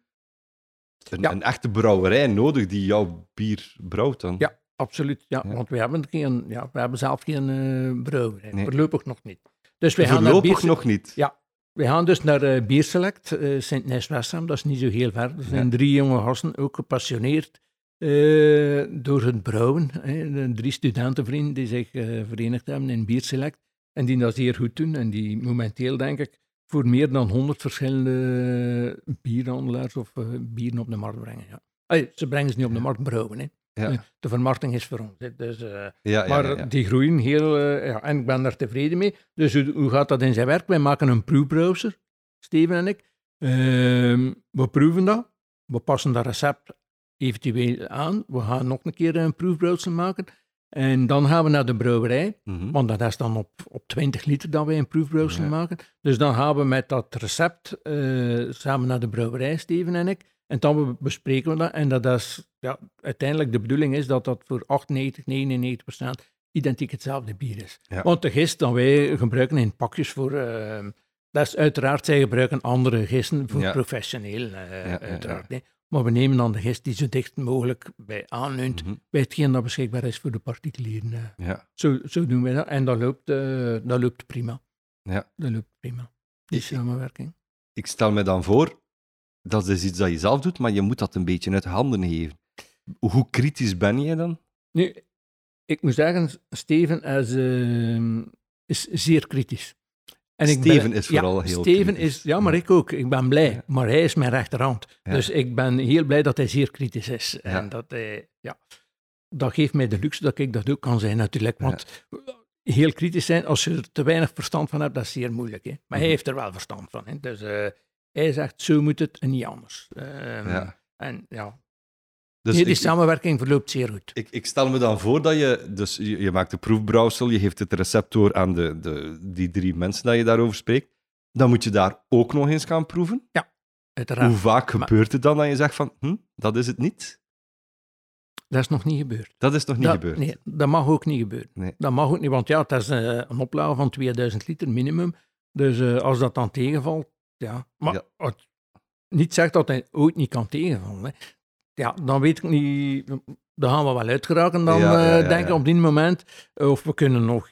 een, Ja. een echte brouwerij nodig die jouw bier brouwt dan. Ja. Absoluut, ja, Ja. want we hebben, geen, ja, we hebben zelf geen eh brouwerij, Nee. voorlopig nog niet. Dus wij gaan Voorlopig nog niet. Ja. We gaan dus naar eh Bierselect, eh Sint-Nijs-Westham, dat is niet zo heel ver. Er zijn Ja. drie jonge gasten, ook gepassioneerd door het brouwen. Hè. Drie studentenvrienden die zich verenigd hebben in Bierselect en die dat zeer goed doen. En die momenteel, denk ik, voor meer dan 100 verschillende bierhandelaars of eh, bieren op de markt brengen. Ja. Ze brengen ze niet op de markt, brouwen. Hè. Ja. De vermarkting is voor ons. hè. Dus, eh, Ja, maar die groeien heel, eh, ja, en ik ben daar tevreden mee. Dus hoe, hoe gaat dat in zijn werk? Wij maken een proefbrowser, Steven en ik. Ehm, we proeven dat, we passen dat recept eventueel aan. We gaan nog een keer een proefbrowser maken. En dan gaan we naar de brouwerij, Mhm. want dat is dan op, op 20 liter dat wij een proefbrowser Ja. maken. Dus dan gaan we met dat recept eh, samen naar de brouwerij, Steven en ik. En dan bespreken we dat. En dat is, ja, uiteindelijk de bedoeling is dat dat voor 98, 99 procent identiek hetzelfde bier is. Ja. Want de gist dat wij gebruiken in pakjes voor... eh, dat is uiteraard, zij gebruiken andere gisten voor Ja. professioneel, eh, uiteraard. Maar we nemen dan de gist die zo dicht mogelijk bij aanleunt, Mhm. bij hetgeen dat beschikbaar is voor de particulieren. eh. Ja. Zo, zo doen wij dat. En dat loopt, eh, dat loopt prima. Ja. Dat loopt prima. Die Ik- samenwerking. Ik stel me dan voor, dat is iets dat je zelf doet, maar je moet dat een beetje uit handen geven. Hoe kritisch ben jij dan? Nu, ik moet zeggen, Steven is, eh, is zeer kritisch. En ik ben- Steven is vooral ja, heel Steven kritisch. is, ja, maar ik ook. Ik ben blij. Ja. Maar hij is mijn rechterhand. Ja. Dus ik ben heel blij dat hij zeer kritisch is. En dat hij, ja, dat geeft mij de luxe dat ik dat ook kan zijn, natuurlijk. Want heel kritisch zijn, als je er te weinig verstand van hebt, dat is zeer moeilijk. Hè? Maar Mhm. hij heeft er wel verstand van. Hè? Dus eh, hij zegt, zo moet het en niet anders. Ehm. En ja, Dus nee, die ik, samenwerking verloopt zeer goed. ik, ik stel me dan voor dat je, dus je, je maakt de proefbrouwsel, je geeft het recept door aan de, de, die drie mensen dat je daarover spreekt. Dan moet je daar ook nog eens gaan proeven. Uiteraard. Hoe vaak Maar- gebeurt het dan dat je zegt van, hm, dat is het niet? Dat is nog niet gebeurd. Dat is nog niet dat, gebeurd. Nee, dat mag ook niet gebeuren. Nee. Dat mag ook niet, want ja, het is eh, een oplage van 2000 liter minimum. Dus eh, als dat dan tegenvalt, ja. Maar Ja. het- niet zegt dat hij ooit niet kan tegenvallen. Hè. Ja, dan weet ik niet... Dan gaan we wel uitgeraken dan, Ja, ja, eh, ja, denk ik, ja. op dit moment. Of we kunnen nog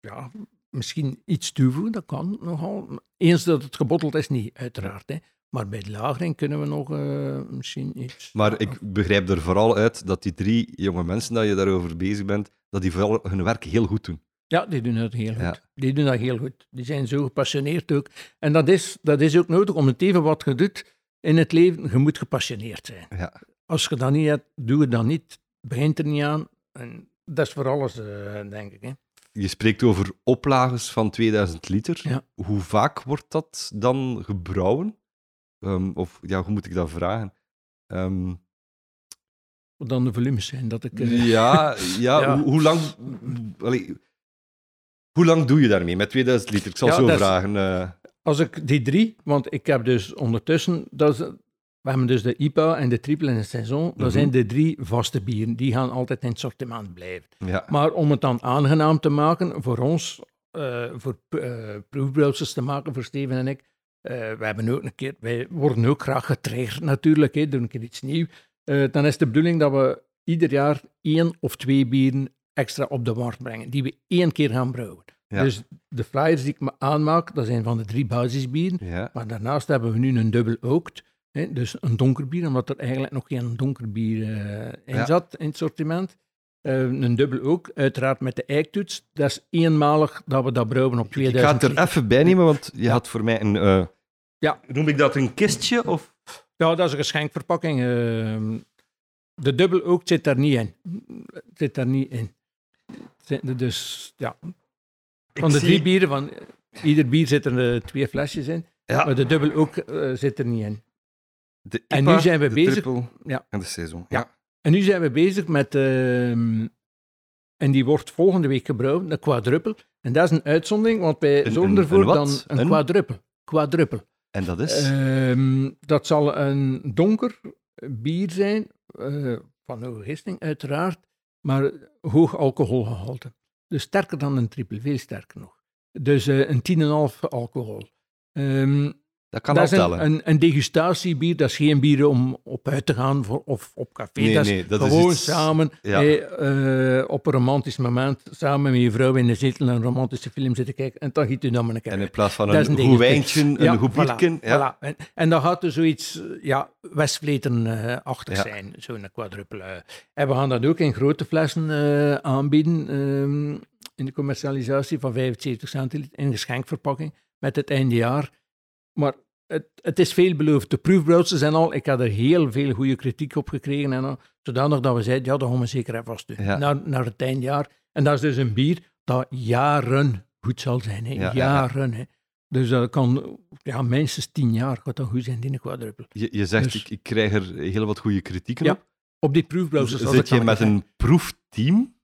ja, misschien iets toevoegen, dat kan nogal. Eens dat het gebotteld is, niet, uiteraard. Hè. Maar bij de lagering kunnen we nog eh, misschien iets... Maar ik begrijp er vooral uit dat die drie jonge mensen dat je daarover bezig bent, dat die vooral hun werk heel goed doen. Ja, die doen dat heel goed. Ja. Die doen dat heel goed. Die zijn zo gepassioneerd ook. En dat is, dat is ook nodig, om het even wat je doet in het leven, je moet gepassioneerd zijn. Ja. Als je dat niet hebt, doe het dan niet. Begint er niet aan. En dat is voor alles, eh, denk ik. Hè. Je spreekt over oplages van 2000 liter. Ja. Hoe vaak wordt dat dan gebrouwen? Ehm, of ja, hoe moet ik dat vragen? Ehm, Wat dan de volumes zijn. Dat ik, eh, ja, ja, Ja. Hoe, hoe lang... allee, hoe lang doe je daarmee met 2000 liter? Ik zal Ja, zo vragen. eh. Als ik die drie, want ik heb dus ondertussen, dat is, we hebben dus de IPA en de triple en de saison, dat Mhm. zijn de drie vaste bieren. Die gaan altijd in het sortiment blijven. ja. Maar om het dan aangenaam te maken voor ons, eh, voor uh, te maken, voor Steven en ik, eh, we hebben ook een keer, wij worden ook graag getriggerd natuurlijk, hè, door een keer iets nieuws. Dan is de bedoeling dat we ieder jaar één of twee bieren extra op de markt brengen, die we één keer gaan brouwen. Ja. Dus de flyers die ik me aanmaak, dat zijn van de drie basisbieren. ja. Maar daarnaast hebben we nu een dubbel oakt. Hè, dus een donker bier, omdat er eigenlijk nog geen donker bier eh, in Ja. zat in het sortiment. Eh, een dubbel ook, uiteraard met de eiktoets. Dat is eenmalig dat we dat brouwen op Ik ga het 2000 er even bij nemen, want je had voor mij een... eh, Ja. Noem ik dat een kistje? Of? Ja, dat is een geschenkverpakking. ehm. de dubbel ook zit daar niet in. Zit daar niet in. Dus ja, van Ik de zie- drie bieren, van ieder bier zitten er twee flesjes in. Ja, Maar de dubbel ook zit er niet in. De en nu zijn we de bezig- triple Ja. En de saison. Ja. Ja. En nu zijn we bezig met, ehm, en die wordt volgende week gebrouwen, de quadruppel. En dat is een uitzondering, want wij Een- zorgen een- ervoor een dan een, Een? quadruppel. Quadruppel. En dat is... Ehm, dat zal een donker bier zijn, eh, van hoge gisting uiteraard, maar hoog alcoholgehalte. Dus sterker dan een triple, veel sterker nog. Dus eh, een 10,5 alcohol. Ehm, dat kan dat is tellen. een, een, een degustatiebier, dat is geen bier om op uit te gaan voor, of op café. Nee, dat is nee, dat is gewoon iets- samen Ja. eh, eh, op een romantisch moment, samen met je vrouw in de zetel een romantische film zitten kijken. En dan giet u dan maar een keer En in plaats van Dat is een een goed degustie. wijntje, een goed voilà, biertje. Ja. voilà. En, en dan gaat er zoiets, eh, ja, Westvleteren achter Ja. zijn, zo'n quadruple. eh. En we gaan dat ook in grote flessen eh, aanbieden, ehm, in de commercialisatie van 75 centiliter, in geschenkverpakking, met het eindejaar. Maar het, het is veelbelovend. De proefbrouwsels en al, ik had er heel veel goede kritiek op gekregen. En al, zodanig dat we zeiden, ja, dat gaan we zeker even vast doen. Ja. Naar, naar het eindjaar. En dat is dus een bier dat jaren goed zal zijn. Hè. Ja, ja, ja. jaren. Hè. Dus dat kan, ja, minstens tien jaar gaat dat goed zijn, die quadruppel. Je, je zegt, Dus- ik, ik krijg er heel wat goede kritieken op. Op die proefbrouwsels. als Zit je met een proefteam?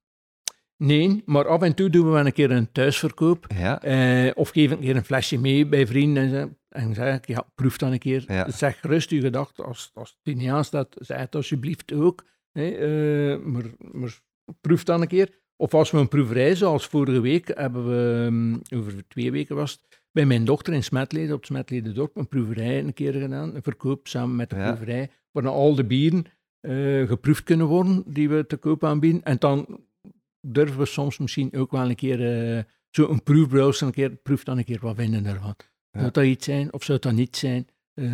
Nee, maar af en toe doen we wel een keer een thuisverkoop. Ja. Eh, of geef ik een keer een flesje mee bij vrienden en. En zeg ik, ja, proef dan een keer. Ja. Zeg gerust uw gedachten, als, als het niet aanstaat, zeg het alsjeblieft ook. eh, maar, maar proef dan een keer. Of als we een proeverij, zoals vorige week, hebben we, hm, over twee weken was het, bij mijn dochter in Smetleden, op het Smetleden dorp, een proeverij een keer gedaan, een verkoop samen met de Ja. proeverij, waar al de bieren eh, geproefd kunnen worden die we te koop aanbieden. En dan durven we soms misschien ook wel een keer eh zo een proefbrowser, een keer, proef dan een keer wat vinden daarvan. Ja. Zou dat iets zijn of zou het dat niet zijn eh,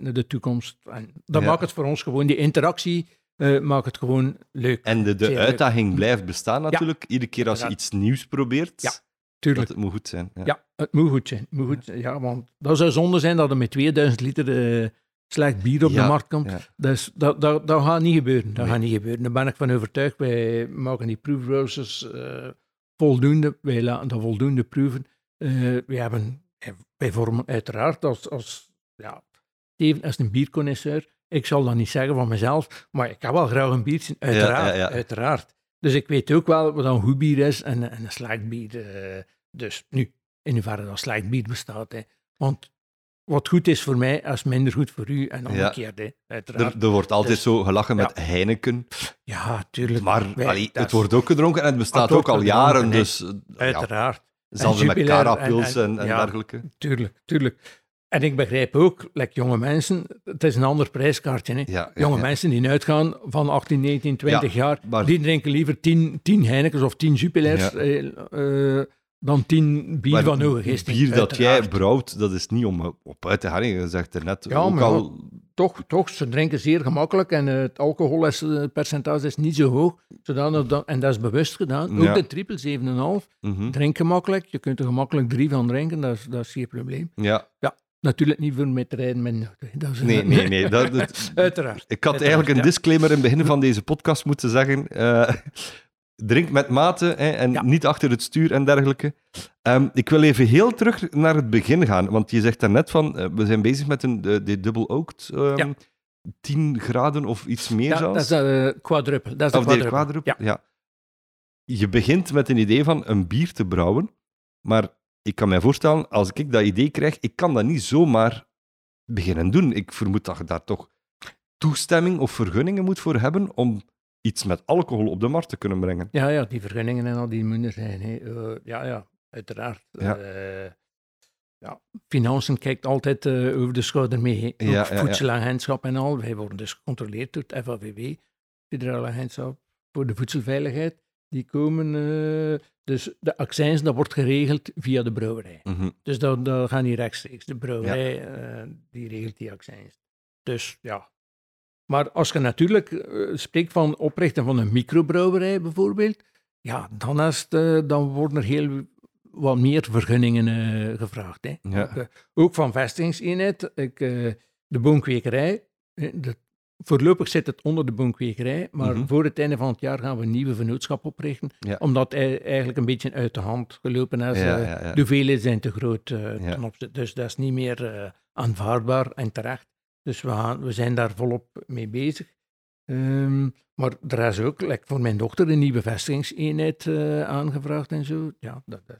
naar de toekomst? En dat maakt het voor ons gewoon, die interactie eh, maakt het gewoon leuk. En de, de leuk. uitdaging blijft bestaan natuurlijk. Iedere keer als je iets nieuws probeert, Ja, dat Tuurlijk. het moet goed zijn. Ja. Ja, het moet goed zijn. Moet goed zijn. Ja, want dat zou zonde zijn dat er met 2000 liter eh, slecht bier op de markt komt. Dus dat, dat, dat gaat niet gebeuren. Dat Nee. gaat niet gebeuren. Daar ben ik van overtuigd. Wij maken die proefbrowsers eh, voldoende. Wij laten dat voldoende proeven. Wij, hebben, wij vormen uiteraard als, als ja, Steven is een bierconnoisseur. Ik zal dat niet zeggen van mezelf, maar ik heb wel graag een biertje. Uiteraard, ja, ja. uiteraard. Dus ik weet ook wel wat een goed bier is en, en een slecht bier. eh, dus nu, in hoeverre dat slecht bier bestaat. Hè. Want wat goed is voor mij, is minder goed voor u en omgekeerd. Hè. Uiteraard. Er, er wordt altijd Dus- zo gelachen met Heineken, ja, tuurlijk. maar Wij- allee, dat het wordt ook gedronken en het bestaat ook al jaren. nee. Dus eh, ja, Uiteraard. Zelfs met en- en, en- en ja. dergelijke. Tuurlijk, tuurlijk. En ik begrijp ook, like jonge mensen, het is een ander prijskaartje. Hè? Ja, ja, jonge ja. mensen die uitgaan van 18, 19, 20 Ja, jaar, maar- die drinken liever 10, 10 Heinekens of 10 Jubilers Ja. eh, eh, dan 10 bier Maar van hoge bier dat jij brouwt, dat is niet om op uit te gaan. Je zegt er net ook maar al... Toch, toch, ze drinken zeer gemakkelijk en eh, het alcoholpercentage is niet zo hoog. Zodanig dat, en dat is bewust gedaan. Ook Ja. de triple 7,5. Mhm. Drink gemakkelijk. Je kunt er gemakkelijk drie van drinken, dat is, dat is geen probleem. Ja, Natuurlijk niet voor met rijden met is, nee, nee, nee. Dat, dat- Uiteraard. ik had Uiteraard, eigenlijk een ja. disclaimer in het begin van deze podcast moeten zeggen. eh, drink met mate hè, en Ja. niet achter het stuur en dergelijke. Ehm, ik wil even heel terug naar het begin gaan, want je zegt daarnet van, eh, we zijn bezig met een de, oaked, ehm, Ja. 10 graden of iets meer Ja, zelfs. dat is de uh, quadruple. Dat is de Of de quadruple. quadruple, ja. Je begint met een idee van een bier te brouwen, maar ik kan mij voorstellen, als ik dat idee krijg, ik kan dat niet zomaar beginnen doen. Ik vermoed dat je daar toch toestemming of vergunningen moet voor hebben om iets met alcohol op de markt te kunnen brengen. Ja, ja, die vergunningen en al die moeten er zijn. Hè. Eh, ja, ja, uiteraard. Ja. Eh, ja, Financiën kijkt altijd eh, over de schouder mee. Ja, voedselagentschap en al. Wij worden dus gecontroleerd door het FAVW, Federale Agentschap voor de Voedselveiligheid. Die komen, dus de accijns, dat wordt geregeld via de brouwerij. Mhm. Dus dat, dat gaat niet rechtstreeks. De brouwerij die regelt die accijns. Dus ja. Maar als je natuurlijk eh, spreekt van oprichten van een microbrouwerij bijvoorbeeld, ja, dan, is het, dan worden er heel wat meer vergunningen eh, gevraagd. Hè. Ja. Ook, van vestigingseenheid, ik, eh, de boomkwekerij. de- voorlopig zit het onder de boomkwekerij, maar Mhm. voor het einde van het jaar gaan we een nieuwe vennootschap oprichten, Ja. omdat hij eigenlijk een beetje uit de hand gelopen is. Ja, de hoeveelheden zijn te groot Ja. ten opzichte. Dus dat is niet meer aanvaardbaar en terecht. Dus we, gaan, we zijn daar volop mee bezig. Ehm, maar er is ook, like voor mijn dochter, een nieuwe vestigingseenheid eh, aangevraagd en zo. Ja, dat is.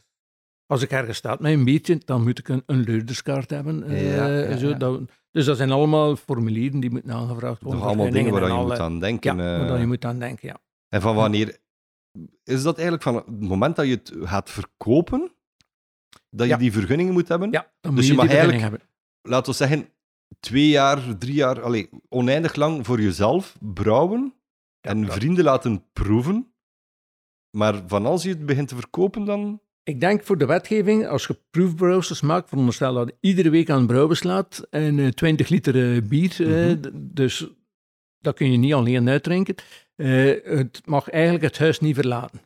Als ik ergens sta met een biertje, dan moet ik een, een leurderskaart hebben. Ja, ja, zo, ja. Dat, dus dat zijn allemaal formulieren die moeten aangevraagd worden. Nog allemaal dingen waar je moet aan denken. Ja, eh. je moet aan denken, ja. En van wanneer... Is dat eigenlijk van het moment dat je het gaat verkopen, dat je die vergunningen moet hebben? Ja, dan Dus moet je je, mag die vergunning hebben. laten we zeggen, twee jaar, drie jaar, allee, oneindig lang voor jezelf brouwen Ja, en dat- vrienden laten proeven. Maar van als je het begint te verkopen, dan... Ik denk voor de wetgeving, als je proefbrouwers maakt, veronderstel dat je iedere week aan brouwen slaat en eh, 20 liter eh, bier, eh, Mhm. dus dat kun je niet alleen uitdrinken. Eh, het mag eigenlijk het huis niet verlaten.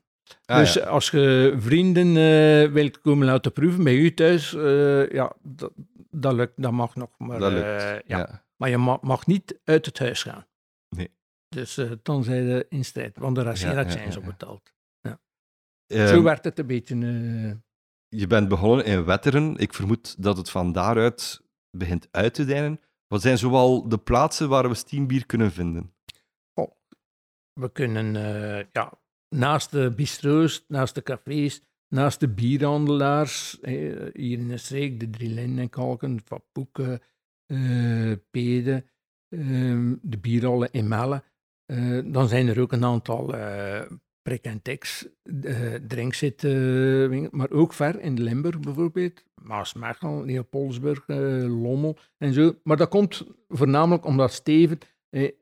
Ah, dus ja. als je vrienden eh, wilt komen laten proeven bij u thuis, eh, ja, dat, dat lukt, dat mag nog. Maar, dat lukt. eh, ja. ja. maar je ma- mag niet uit het huis gaan. Nee. Dus eh, dan zijn ze in strijd, want er is Ja, op ja. betaald. Ehm, Zo werd het een beetje... eh, Je bent begonnen in Wetteren. Ik vermoed dat het van daaruit begint uit te dijnen. Wat zijn zoal de plaatsen waar we steambier kunnen vinden? We kunnen ja, naast de bistro's, naast de cafés, naast de bierhandelaars, hier in de streek, de Drie Linden en Kalken, Van Poeken, eh, Pede, ehm, de bierhallen in Melle. Eh, dan zijn er ook een aantal eh prik en tex drinkzit, eh, maar ook ver in Limburg bijvoorbeeld, Maasmechel, Leopoldsburg, eh, Lommel en zo. Maar dat komt voornamelijk omdat Steven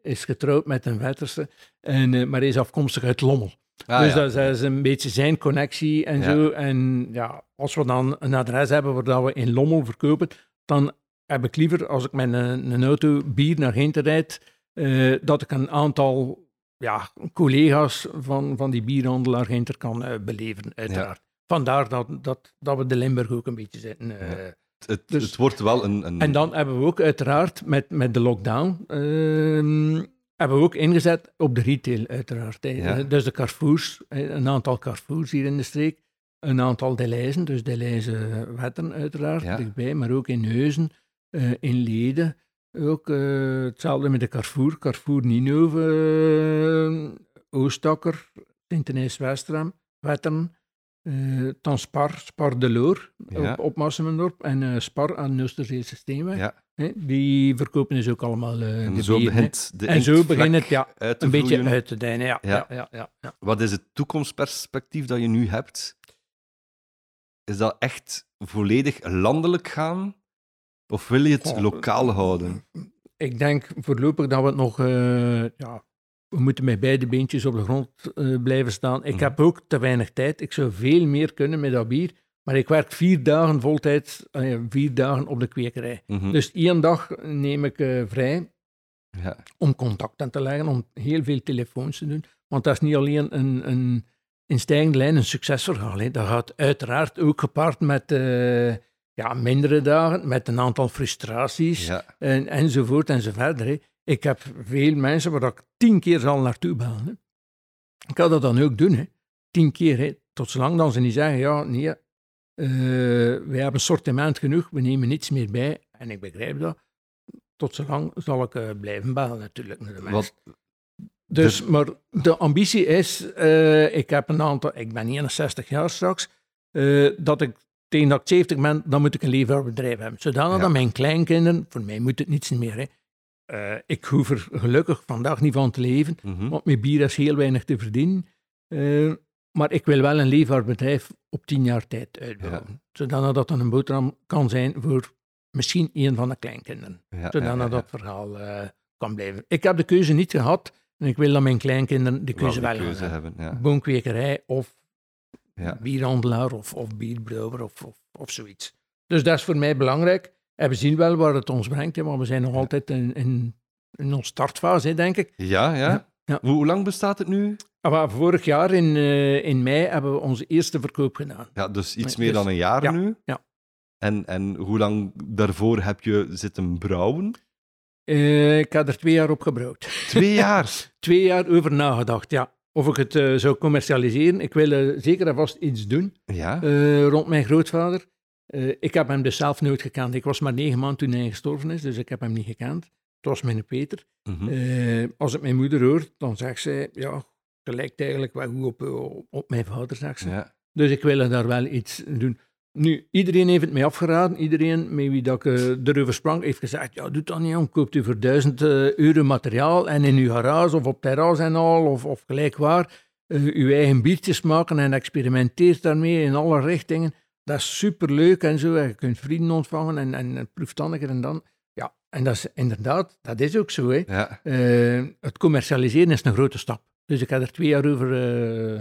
is getrouwd met een Wetterse, en, maar is afkomstig uit Lommel. Ah, dus ja. dat is een beetje zijn connectie en Ja. zo. En ja, als we dan een adres hebben waar dat we in Lommel verkopen, dan heb ik liever, als ik met een, een auto bier naar Ginter rijd, eh, dat ik een aantal ja, collega's van, van die bierhandelaar Ginter kan eh, beleven, uiteraard. Vandaar dat, dat, dat we de Limburg ook een beetje zitten. eh. Het, Dus- het wordt wel een... een... En dan hebben we ook uiteraard met, met de lockdown, ehm, hebben we ook ingezet op de retail uiteraard. Ja. Dus de Carrefours, een aantal Carrefours hier in de streek, een aantal Deleizen, dus Deleize Wetten uiteraard, Ja. dichtbij, maar ook in Heuzen, eh, in Leden. Ook eh, hetzelfde met de Carrefour, Carrefour Ninove, eh, Oostakker, Sint-Denijs-Westram, Wetten, eh dan Spar, Spar de Loor Ja. op, op Massumendorp en Spar aan Nusterzeese Steenweg. Ja. Die verkopen dus ook allemaal eh En de zo begint de En zo begint het ja, een beetje uit te dijnen. Ja, Ja. ja. Ja, Wat is het toekomstperspectief dat je nu hebt? Is dat echt volledig landelijk gaan? Of wil je het Oh, lokaal houden? Ik denk voorlopig dat we het nog, eh, ja, we moeten met beide beentjes op de grond eh, blijven staan. Ik Mhm. heb ook te weinig tijd. Ik zou veel meer kunnen met dat bier. Maar ik werk vier dagen voltijd, eh, vier dagen op de kwekerij. Mhm. Dus één dag neem ik eh, vrij ja. om contact aan te leggen, om heel veel telefoons te doen. Want dat is niet alleen een, een in stijgende lijn een succesverhaal. Hè. Dat gaat uiteraard ook gepaard met eh, ja, mindere dagen, met een aantal frustraties ja. en, enzovoort enzovoort. Hè. Ik heb veel mensen waar ik tien keer zal naartoe bellen. Hè. Ik kan dat dan ook doen, hè. tien keer. Hè. Tot zolang dan ze niet zeggen, ja, nee, eh we hebben sortiment genoeg, we nemen niets meer bij. En ik begrijp dat. Tot zolang zal ik eh, blijven bellen natuurlijk naar de mensen. Wat, Dus, maar de ambitie is, eh, ik heb een aantal, ik ben 61 jaar straks, eh, dat ik tegen dat ik 70 ben, dan moet ik een leefbaar hebben. Zodanig Ja. dat mijn kleinkinderen, voor mij moet het niets meer, hè. Ik hoef er gelukkig vandaag niet van te leven, mhm. want met bier is heel weinig te verdienen. Maar ik wil wel een leefbaar bedrijf op 10 jaar tijd uitbouwen. Zodanig dat dan een boterham kan zijn voor misschien een van de kleinkinderen ja, ja. dat verhaal eh, kan blijven. Ik heb de keuze niet gehad en ik wil dat mijn kleinkinderen de keuze Wel keuze hebben. hebben. Of Ja. bierhandelaar of, of bierbrouwer of, of, of zoiets. Dus dat is voor mij belangrijk. En we zien wel waar het ons brengt, hè, want we zijn nog altijd in, in, in onze startfase, denk ik. Ja, ja. Ja. Hoe, lang bestaat het nu? Ah, Maar vorig jaar in, eh, in mei hebben we onze eerste verkoop gedaan. Ja, dus iets meer dus- dan een jaar ja, nu. ja. En, en hoe lang daarvoor heb je zitten brouwen? Eh, ik heb er twee jaar op gebrouwd. Twee jaar. Twee jaar over nagedacht, ja. Of ik het eh, zou commercialiseren. Ik wil zeker en vast iets doen. Ja. Rond mijn grootvader. Ik heb hem dus zelf nooit gekend. Ik was maar negen maanden toen hij gestorven is, dus ik heb hem niet gekend. Het was mijn Peter. Mhm. Eh, als ik mijn moeder hoor, dan zegt zij, ja, je lijkt eigenlijk wel goed op, eh, op mijn vader, zegt ze. ja. Dus ik wil daar wel iets doen. Nu, iedereen heeft het mij afgeraden. Iedereen met wie dat ik eh, erover sprak, heeft gezegd, ja, doe dat niet aan. Koopt u voor duizend eh, euro materiaal en in uw garage of op terras en al, of, of gelijk waar, uw eigen biertjes maken en experimenteert daarmee in alle richtingen. Dat is superleuk en zo. En je kunt vrienden ontvangen en, en, en proeft dan een keer en dan. En dat is inderdaad, dat is ook zo. Hè. ja. Eh, het commercialiseren is een grote stap. Dus ik heb er twee jaar over eh,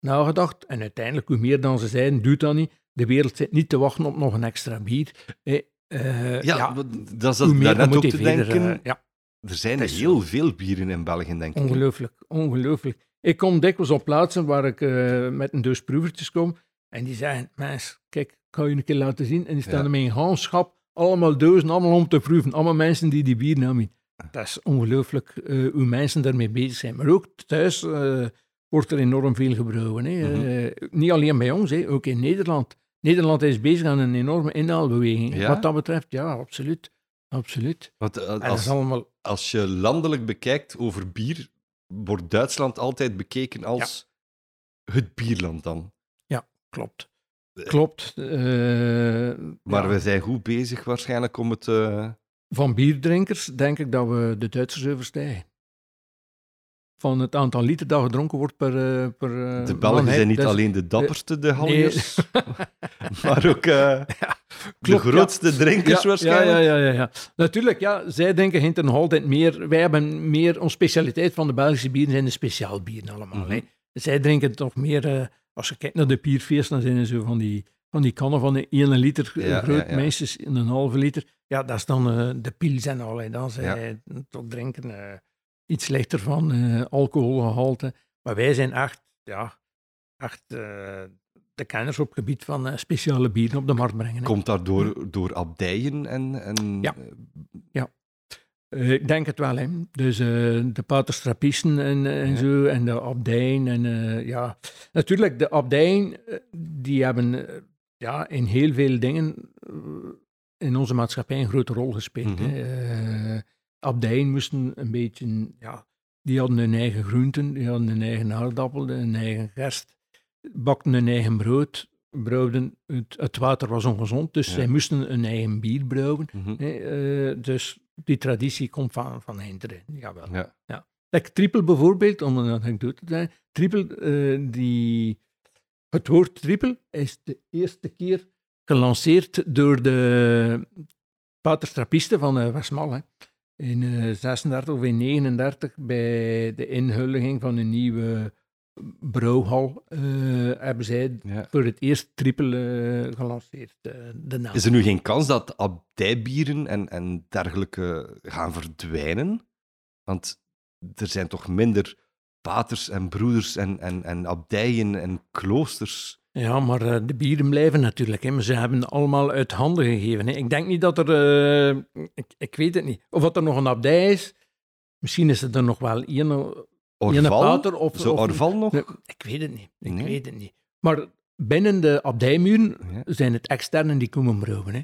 nagedacht. En uiteindelijk, hoe meer dan ze zeiden, doe dat niet. De wereld zit niet te wachten op nog een extra bier. Eh, Ja, dat is dat meer daarnet ook te denken. ja, er zijn heel veel bieren in België, denk ik. ongelooflijk, ongelooflijk. Ik kom dikwijls op plaatsen waar ik met een doos proevertjes kom. En die zeggen, mens, kijk, ik ga je een keer laten zien. En die staan Ja. met een handschap, allemaal dozen, allemaal om te proeven. Allemaal mensen die die bier namen. Dat is ongelooflijk eh, hoe mensen daarmee bezig zijn. Maar ook thuis eh, wordt er enorm veel gebrouwen. Hè. Mhm. Eh, niet alleen bij ons, hè, ook in Nederland. Nederland is bezig aan een enorme inhaalbeweging. Ja? Wat dat betreft, ja, absoluut. Absoluut. Want En dat als, is allemaal... als je landelijk bekijkt over bier, wordt Duitsland altijd bekeken als het bierland dan. Klopt. Klopt. eh, Maar ja. we zijn goed bezig waarschijnlijk om het... eh, Van bierdrinkers denk ik dat we de Duitsers overstijgen. Van het aantal liter dat gedronken wordt per, eh, per de Belgen zijn niet alleen de dapperste, de Nee. Halliers, maar ook de klopt, grootste drinkers waarschijnlijk. Ja, ja, ja, ja. Natuurlijk, ja, zij denken hinten altijd meer. Wij hebben meer, onze specialiteit van de Belgische bieren zijn de speciaalbieren allemaal. Mhm. hè. Zij drinken toch meer, als je kijkt naar de bierfeest, dan zijn er zo van die, van die kannen van de 1 liter eh, Ja, groot, ja, meesters in een halve liter. Ja, dat is dan eh, de pils en al. hè. Dan zij toch drinken eh, iets lichter van, eh, alcoholgehalte. Maar wij zijn echt, ja, echt de kenners op het gebied van speciale bieren op de markt brengen. hè. Komt dat door, door abdijen en... en Ja. Eh, ik denk het wel, hè. Dus eh, de paterstrapisten en, en Ja. zo, en de abdijen. En eh, ja, natuurlijk, de abdijen, eh, die hebben eh, ja, in heel veel dingen eh, in onze maatschappij een grote rol gespeeld. Eh, abdijen moesten een beetje, ja, die hadden hun eigen groenten, die hadden hun eigen aardappel, hun eigen gerst, bakten hun eigen brood, brouwden, het, het water was ongezond, dus Ja. zij moesten hun eigen bier brouwen. mhm. Eh, dus die traditie komt van, van Hinderen, jawel. Ja. Like triple bijvoorbeeld, om een anekdote te. Triple, eh, die, het woord triple is de eerste keer gelanceerd door de Pater Trappiste van uh, Westmal. Hè. In uh, 36 of in 39, bij de inhuldiging van een nieuwe brouwhal, uh, hebben zij Ja. voor het eerst triple eh, gelanceerd, eh, de naam. Is er nu geen kans dat abdijbieren en, en dergelijke gaan verdwijnen? Want er zijn toch minder paters en broeders en, en, en abdijen en kloosters. Ja, maar eh, de bieren blijven natuurlijk. Hè. Maar ze hebben allemaal uit handen gegeven. Hè. Ik denk niet dat er... eh, ik, ik weet het niet. Of dat er nog een abdij is. Misschien is er nog wel één... Orval? pater of- Zo of- Orval nog? Nee, ik weet het niet. Ik Nee? weet het niet. Maar binnen de abdijmuren Ja. zijn het externen die komen brouwen. Hè.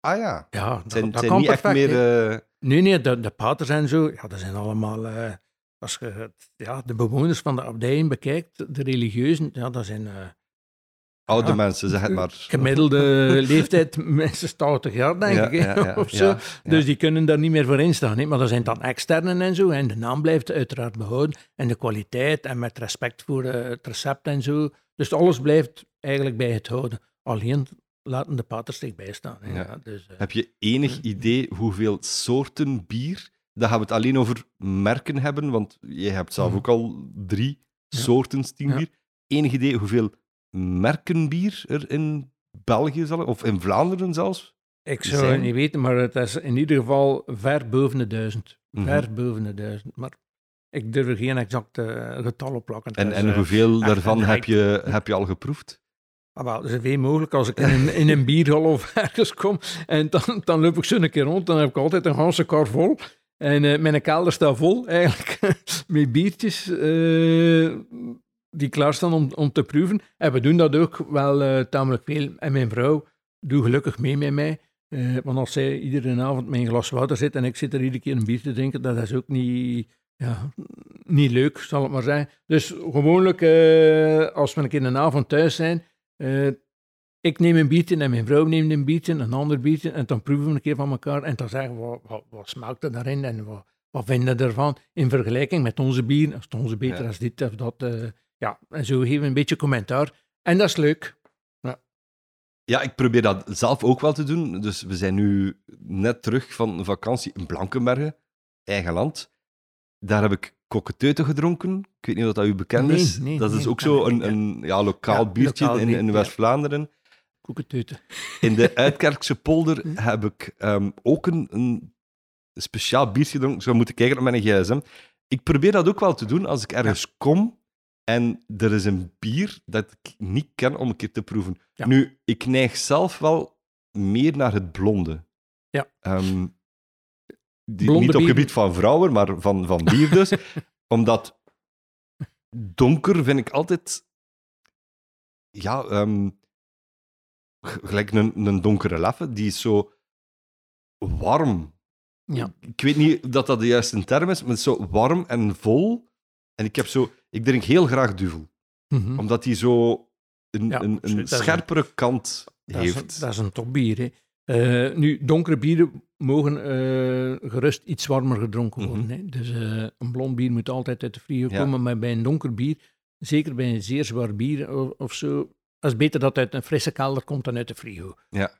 Ah ja. Ja, dat, zijn, dat niet echt perfect, meer... hè. eh, Nee, nee, de, de paters en zo, ja, dat zijn allemaal... eh, als je ja, de bewoners van de abdijen bekijkt, de religieuzen, ja, dat zijn... eh, oude mensen, zeg het maar. gemiddelde leeftijd minstens 80 jaar, denk ik. hè, ja, ja, of zo. Dus die kunnen daar niet meer voor instaan. Hè. Maar dat zijn dan externen en zo. En de naam blijft uiteraard behouden. En de kwaliteit en met respect voor eh, het recept en zo. Dus alles blijft eigenlijk bij het houden. Alleen laten de paters zich bijstaan. Hè. Ja. Ja, dus, eh, Heb je enig idee hoeveel soorten bier? Dan gaan we het alleen over merken hebben, want je hebt zelf ook al drie Ja. soorten stienbier. Ja. Enig idee hoeveel merken bier er in België zal, of in Vlaanderen zelfs? ik zou zijn- het niet weten, maar het is in ieder geval ver boven de duizend. Mhm. Ver boven de duizend. Maar ik durf er geen exact eh, getal op plakken. En, Dus, en eh, hoeveel daarvan heb je, heb je al geproefd? Ah, wel, zoveel mogelijk. Als ik in een, in een bierhal of ergens kom en dan, dan loop ik zo een keer rond, dan heb ik altijd een ganse kar vol. En eh, mijn kelder staat vol eigenlijk met biertjes eh, die klaarstaan om, om te proeven. En we doen dat ook wel eh, tamelijk veel. En mijn vrouw doet gelukkig mee met mij. Eh, want als zij iedere avond met een glas water zit en ik zit er iedere keer een bier te drinken, dat is ook niet, ja, niet leuk, zal ik maar zeggen. Dus gewoonlijk, eh, als we een keer een avond thuis zijn, ik neem een biertje en mijn vrouw neemt een biertje, een ander biertje, en dan proeven we een keer van elkaar en dan zeggen we, wat, wat, wat smaakt er daarin en wat, wat vinden we ervan in vergelijking met onze bier. Is het onze beter Ja. als dit of dat? Ja, en zo geven we een beetje commentaar. En dat is leuk. Ja, ik probeer dat zelf ook wel te doen. Dus we zijn nu net terug van vakantie in Blankenbergen, eigen land. Daar heb ik kokketeuten gedronken. Ik weet niet of dat u bekend Nee, is. nee, dat is nee, ook zo een, een ja, lokaal Ja, biertje lokaal in, in. West-Vlaanderen. Koekenteuten. In de Uitkerkse polder Hm. heb ik ehm, ook een, een speciaal biertje gedronken. Ik zou moeten kijken op mijn gsm. Ik probeer dat ook wel te doen als ik ergens kom en er is een bier dat ik niet ken om een keer te proeven. Ja. Nu, ik neig zelf wel meer naar het blonde. Ja. Ehm, die- Blonde niet op bier- gebied van vrouwen, maar van, van bier dus. Omdat donker vind ik altijd... Ja, ehm, gelijk een, een donkere leffe, die is zo warm. Ja. Ik weet niet dat dat de juiste term is, maar het is zo warm en vol. En ik heb zo... Ik drink heel graag duvel, Mhm. omdat die zo een, Ja, een, een scherpere kant Dat is, heeft. dat is een topbier. Hè. Eh, nu, donkere bieren mogen eh, gerust iets warmer gedronken worden. Mhm. hè. Dus eh, een blond bier moet altijd uit de Ja. komen, maar bij een donker bier, zeker bij een zeer zwaar bier of, of zo, is het beter dat het uit een frisse kelder komt dan uit de frigo. Ja.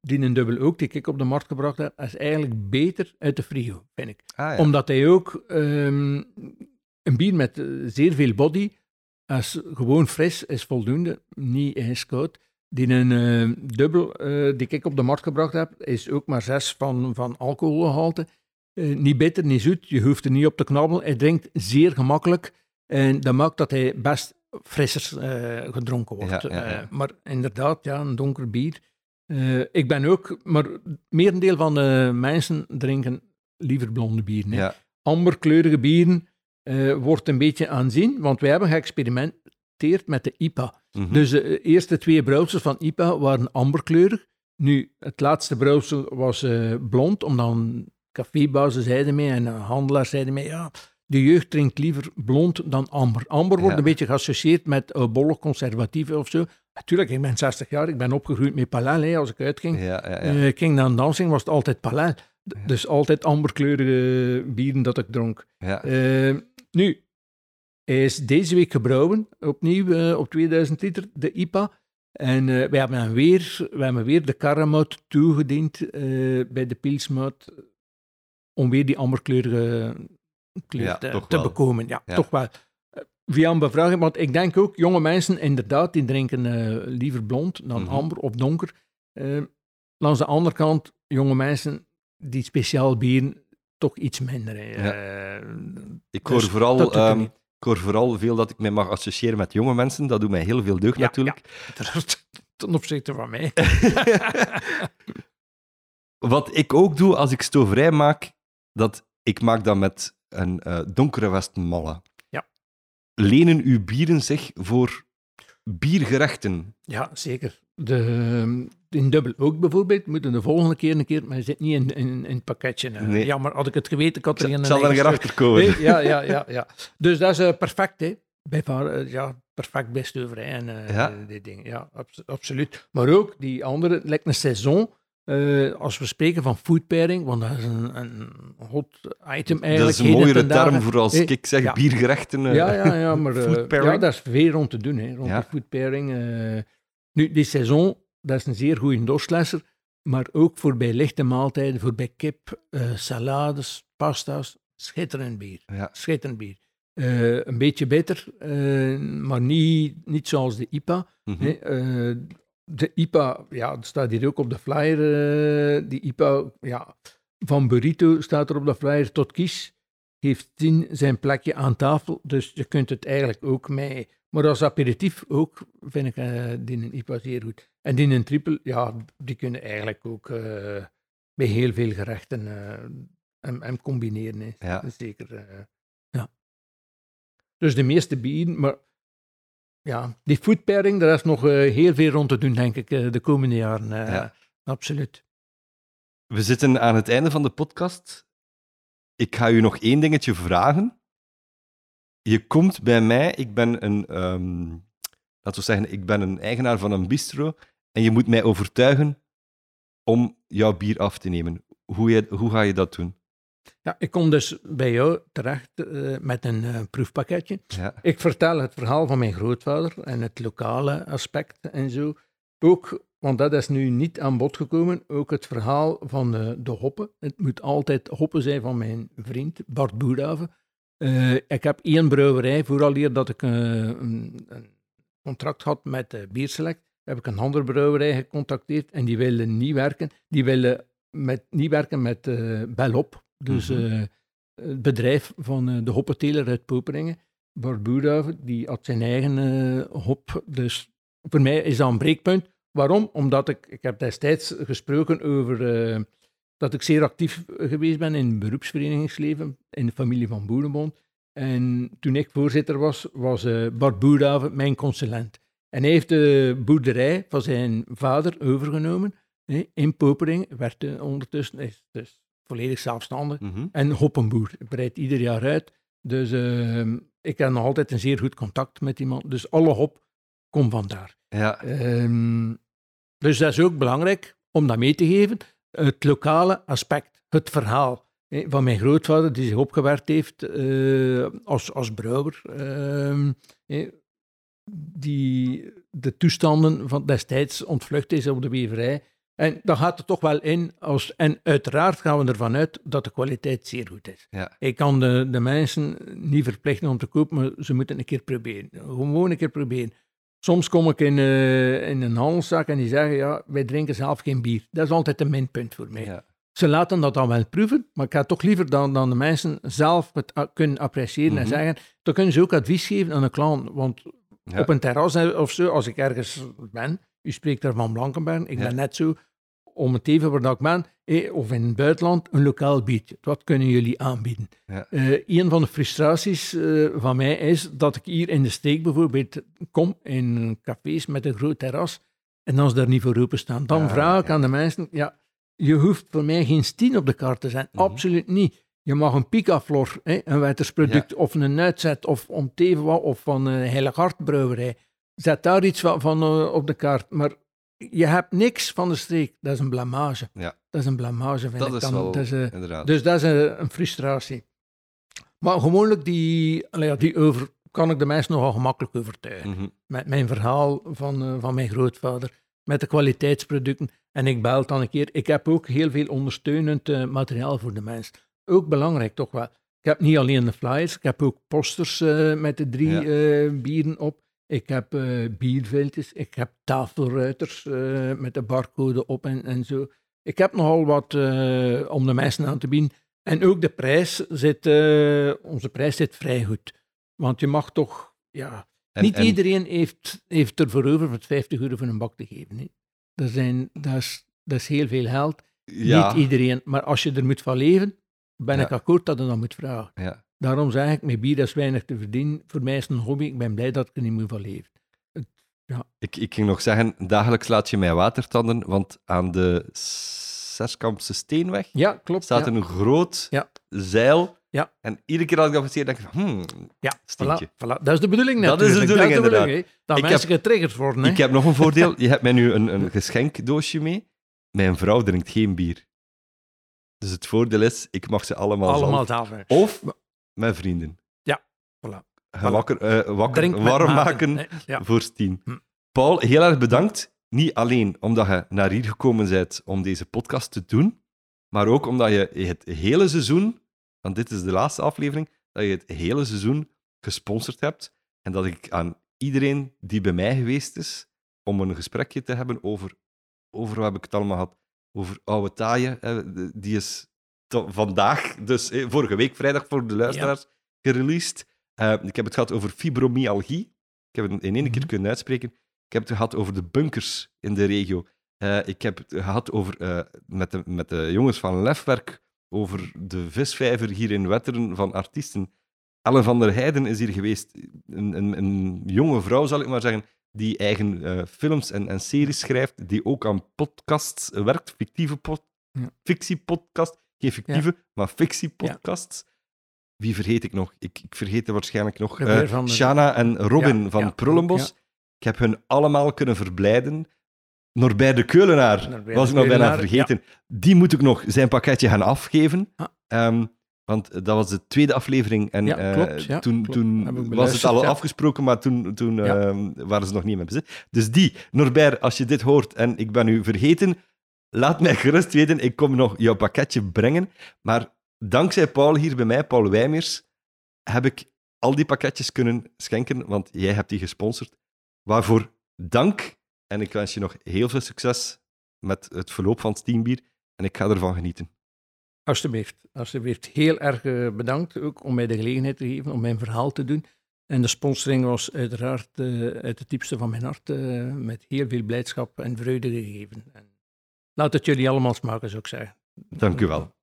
Die een dubbel ook, die ik op de markt gebracht heb, is eigenlijk beter uit de frigo, vind ik. Ah, ja. Omdat hij ook ehm, een bier met eh, zeer veel body, als gewoon fris is voldoende, niet ijskoud. Die een eh, dubbel eh, die ik op de markt gebracht heb, is ook maar 6 van, van alcoholgehalte. Eh, niet bitter, niet zoet, je hoeft er niet op te knabbelen. Hij drinkt zeer gemakkelijk en dat maakt dat hij best frisser gedronken wordt. Ja, ja, ja. Maar inderdaad, ja, een donker bier. Ik ben ook, maar merendeel van de mensen drinken liever blonde bieren. amberkleurige bieren eh, wordt een beetje aanzien, want wij hebben geëxperimenteerd met de IPA. Mhm. Dus de eerste twee brouwsels van IPA waren amberkleurig. Nu, het laatste brouwsel was eh, blond, omdat cafébazen zeiden mij en een handelaar zeiden mij, ja, de jeugd drinkt liever blond dan amber. Amber wordt Ja. een beetje geassocieerd met uh, bollig conservatief of zo. Natuurlijk, ik ben 60 jaar, ik ben opgegroeid met Palal, hè, als ik uitging. ja, ja. Eh, ik ging naar een dansing, was het altijd Palal. D- Dus altijd amberkleurige bieren dat ik dronk. ja. Eh, nu, hij is deze week gebrouwen, opnieuw eh, op 2000 liter, de IPA. En uh, we, hebben weer, we hebben weer de karremout toegediend bij de pilsmout om weer die amberkleurige kleur te, te bekomen. Ja, toch wel. Via een bevraging, want ik denk ook, jonge mensen inderdaad, die drinken liever blond dan mhm. amber of donker. langs de andere kant, jonge mensen die speciaal bieren toch iets minder. Uh, ik, hoor dus vooral, um, ik hoor vooral veel dat ik mij mag associëren met jonge mensen. Dat doet mij heel veel deugd natuurlijk. Ja, ten opzichte van mij. Wat ik ook doe als ik stoverij maak, dat ik maak dat met een uh, donkere Westmalle. Ja. Lenen uw bieren zich voor biergerechten? Ja, zeker. De, in dubbel ook bijvoorbeeld, moeten de volgende keer een keer, maar je zit niet in, in, in het pakketje. Nee. Ja, maar had ik het geweten, ik had er geen... zal er achter komen. ja, ja, ja, ja. Dus dat is uh, perfect, hè. Bij, uh, ja, perfect best over, En, uh, ja. die dingen. Ja, absoluut. Maar ook die andere, lijkt een seizoen, als we spreken van food pairing, want dat is een, een hot item eigenlijk. Dat is een mooiere term voor als ik zeg ja. biergerechten. Ja, ja, ja, maar ja, daar is veel rond te doen, hè, rond die food pairing. Nu, die seizoen dat is een zeer goede doorslesser, maar ook voor bij lichte maaltijden, voor bij kip, uh, salades, pasta's, schitterend bier. Ja. Schitterend bier. Uh, een beetje beter, uh, maar niet, niet zoals de IPA. Mm -hmm. de IPA, ja, dat staat hier ook op de flyer. die IPA, ja, van burrito staat er op de flyer tot kies. Heeft tien zijn plekje aan tafel, dus je kunt het eigenlijk ook mee maar als aperitief ook vind ik uh, die een IPA zeer goed. En die een triple, ja, die kunnen eigenlijk ook uh, bij heel veel gerechten uh, en, combineren. Hè. Ja. Zeker. ja. Dus de meeste bieren, maar ja, die food pairing, daar is nog heel veel rond te doen, denk ik, de komende jaren. Ja. Absoluut. We zitten aan het einde van de podcast. Ik ga u nog één dingetje vragen je komt bij mij, ik ben een, um, laten we zeggen, ik ben een eigenaar van een bistro en je moet mij overtuigen om jouw bier af te nemen. Hoe, je, hoe ga je dat doen? Ja, ik kom dus bij jou terecht uh, met een uh, proefpakketje. Ja. Ik vertel het verhaal van mijn grootvader en het lokale aspect en zo. Ook, want dat is nu niet aan bod gekomen, ook het verhaal van uh, de hoppen. Het moet altijd hoppen zijn van mijn vriend Bart Boerhaven. Uh, ik heb één brouwerij, vooral hier dat ik uh, een, een, contract had met uh, Bierselect, heb ik een andere brouwerij gecontacteerd en die willen niet werken. Die willen met, niet werken met Belop, dus -hmm. het bedrijf van de hoppenteler uit Poperingen. Barbuda, die had zijn eigen hop. Dus voor mij is dat een breekpunt. Waarom? Omdat ik, ik heb destijds gesproken over dat ik zeer actief geweest ben in het beroepsverenigingsleven, in de familie van Boerenbond. En toen ik voorzitter was, was uh, Bart Boerhaven mijn consulent. En hij heeft de boerderij van zijn vader overgenomen in Popering. Werd uh, ondertussen is dus volledig zelfstandig. Mm En hoppenboer, breidt ieder jaar uit. Dus uh, ik heb nog altijd een zeer goed contact met die man. Dus alle hop komt vandaar. Ja. Um, dus dat is ook belangrijk om dat mee te geven het lokale aspect, het verhaal van mijn grootvader, die zich opgewerkt heeft uh, als, als brouwer, uh, die de toestanden van destijds ontvlucht is op de weverij. En dan gaat het toch wel in, als, en uiteraard gaan we ervan uit dat de kwaliteit zeer goed is. Ja. Ik kan de, de mensen niet verplichten om te kopen, maar ze moeten een keer proberen. Gewoon een keer proberen. Soms kom ik in, uh, in een handelszaak en die zeggen, ja, wij drinken zelf geen bier. Dat is altijd een minpunt voor mij. Ja. Ze laten dat dan wel proeven, maar ik ga toch liever dan, dan de mensen zelf het kunnen appreciëren en mhm. zeggen, dan kunnen ze ook advies geven aan een klant. Want op een terras of zo, als ik ergens ben, u spreekt daar van Blankenberg, ik ben net zo, om het even waar ik ben, eh, of in het buitenland, een lokaal biertje. Wat kunnen jullie aanbieden? Ja. Uh, een van de frustraties uh, van mij is dat ik hier in de steek bijvoorbeeld kom in cafés met een groot terras en als daar niet voor open staan, dan vraag ik aan de mensen, ja, je hoeft voor mij geen stien op de kaart te zijn. Mhm. Absoluut niet. Je mag een picaflor, een wetersproduct, of een uitzet, of om teven of van een Heilig Hartbrouwerij. Zet daar iets van, van uh, op de kaart. Maar je hebt niks van de streek. Dat is een blamage. Ja. Dat is een blamage, vind dat ik. Dan. Wel, dat is, uh, dus dat is een, een, frustratie. Maar gewoonlijk die, die over kan ik de mensen nogal gemakkelijk overtuigen. Mhm. Met mijn verhaal van, eh, van mijn grootvader, met de kwaliteitsproducten. En ik bel dan een keer. Ik heb ook heel veel ondersteunend eh, materiaal voor de mensen. Ook belangrijk toch wel. Ik heb niet alleen de flyers, ik heb ook posters eh, met de drie Ja. eh, bieren op. Ik heb eh bierveldjes, ik heb tafelruiters eh, met de barcode op en, en zo. Ik heb nogal wat eh, om de mensen aan te bieden. En ook de prijs zit, onze prijs zit vrij goed. Want je mag toch, ja, En- niet en- iedereen heeft, heeft ervoor over voor 50 euro voor een bak te geven. Hè. Dat, zijn, dat, is, dat is heel veel geld. Ja, Niet iedereen. Maar als je er moet van leven, ben Ja. ik akkoord dat je dat moet vragen. ja. Daarom zeg ik, met bier is weinig te verdienen. Voor mij is het een hobby. Ik ben blij dat ik er niet moet van leven. Ik, ik ging nog zeggen, dagelijks laat je mij watertanden, want aan de Serskampse Steenweg Ja, klopt. staat ja. een groot Ja. zeil. Ja. En iedere keer als ik dat passeer, denk ik van, hmm, Ja, stinkje. voilà, voilà. Dat is de bedoeling Dat is de natuurlijk. bedoeling, inderdaad. Dat Ik mensen getriggerd worden. Hè. Ik heb nog een voordeel. Je hebt mij nu een, een geschenkdoosje mee. Mijn vrouw drinkt geen bier. Dus het voordeel is, ik mag ze allemaal, Allemaal zelf. Of met vrienden. Ja, voilà. Wakker, eh, wakker warm maken. Ja. voor Stien. Hm. Paul, heel erg bedankt. Niet alleen omdat je naar hier gekomen bent om deze podcast te doen, maar ook omdat je het hele seizoen, want dit is de laatste aflevering, dat je het hele seizoen gesponsord hebt. En dat ik aan iedereen die bij mij geweest is, om een gesprekje te hebben over, over wat heb ik het allemaal gehad, over oude taaien, die is vandaag, dus eh, vorige week vrijdag voor de luisteraars, gereleased. Eh, ik heb het gehad over fibromyalgie. Ik heb het in één keer Mhm. kunnen uitspreken. Ik heb het gehad over de bunkers in de regio. Eh, ik heb het gehad over, met, de, met de jongens van Lefwerk over de visvijver hier in Wetteren van artiesten. Ellen van der Heijden is hier geweest. Een, een, een jonge vrouw, zal ik maar zeggen, die eigen films en, en series schrijft, die ook aan podcasts werkt, fictieve pod, Ja. fictiepodcast. Geen fictieve, maar fictiepodcasts. Wie vergeet ik nog? Ik, ik vergeet er waarschijnlijk nog. De- Shana en Robin Ja, van ja, Prullenbos. Ik heb hun allemaal kunnen verblijden. Norbert de Keulenaar Norbert was ik nog bijna vergeten. Die moet ik nog zijn pakketje gaan afgeven. Ah. Ehm, want dat was de tweede aflevering. En Ja, eh, klopt, ja, toen, klopt. toen was het al ja. afgesproken, maar toen, toen Ja. ehm, waren ze nog niet met bezit. Dus die, Norbert, als je dit hoort en ik ben u vergeten, laat mij gerust weten. Ik kom nog jouw pakketje brengen. Maar dankzij Paul hier bij mij, Paul Wijmers, heb ik al die pakketjes kunnen schenken, want jij hebt die gesponsord. Waarvoor dank. En ik wens je nog heel veel succes met het verloop van Steambier. En ik ga ervan genieten. Alsjeblieft, alsjeblieft. Heel erg eh, bedankt ook om mij de gelegenheid te geven om mijn verhaal te doen. En de sponsoring was uiteraard eh, uit het diepste van mijn hart eh, met heel veel blijdschap en vreugde gegeven. En laat het jullie allemaal smaken, zou ik zeggen. Dank u wel.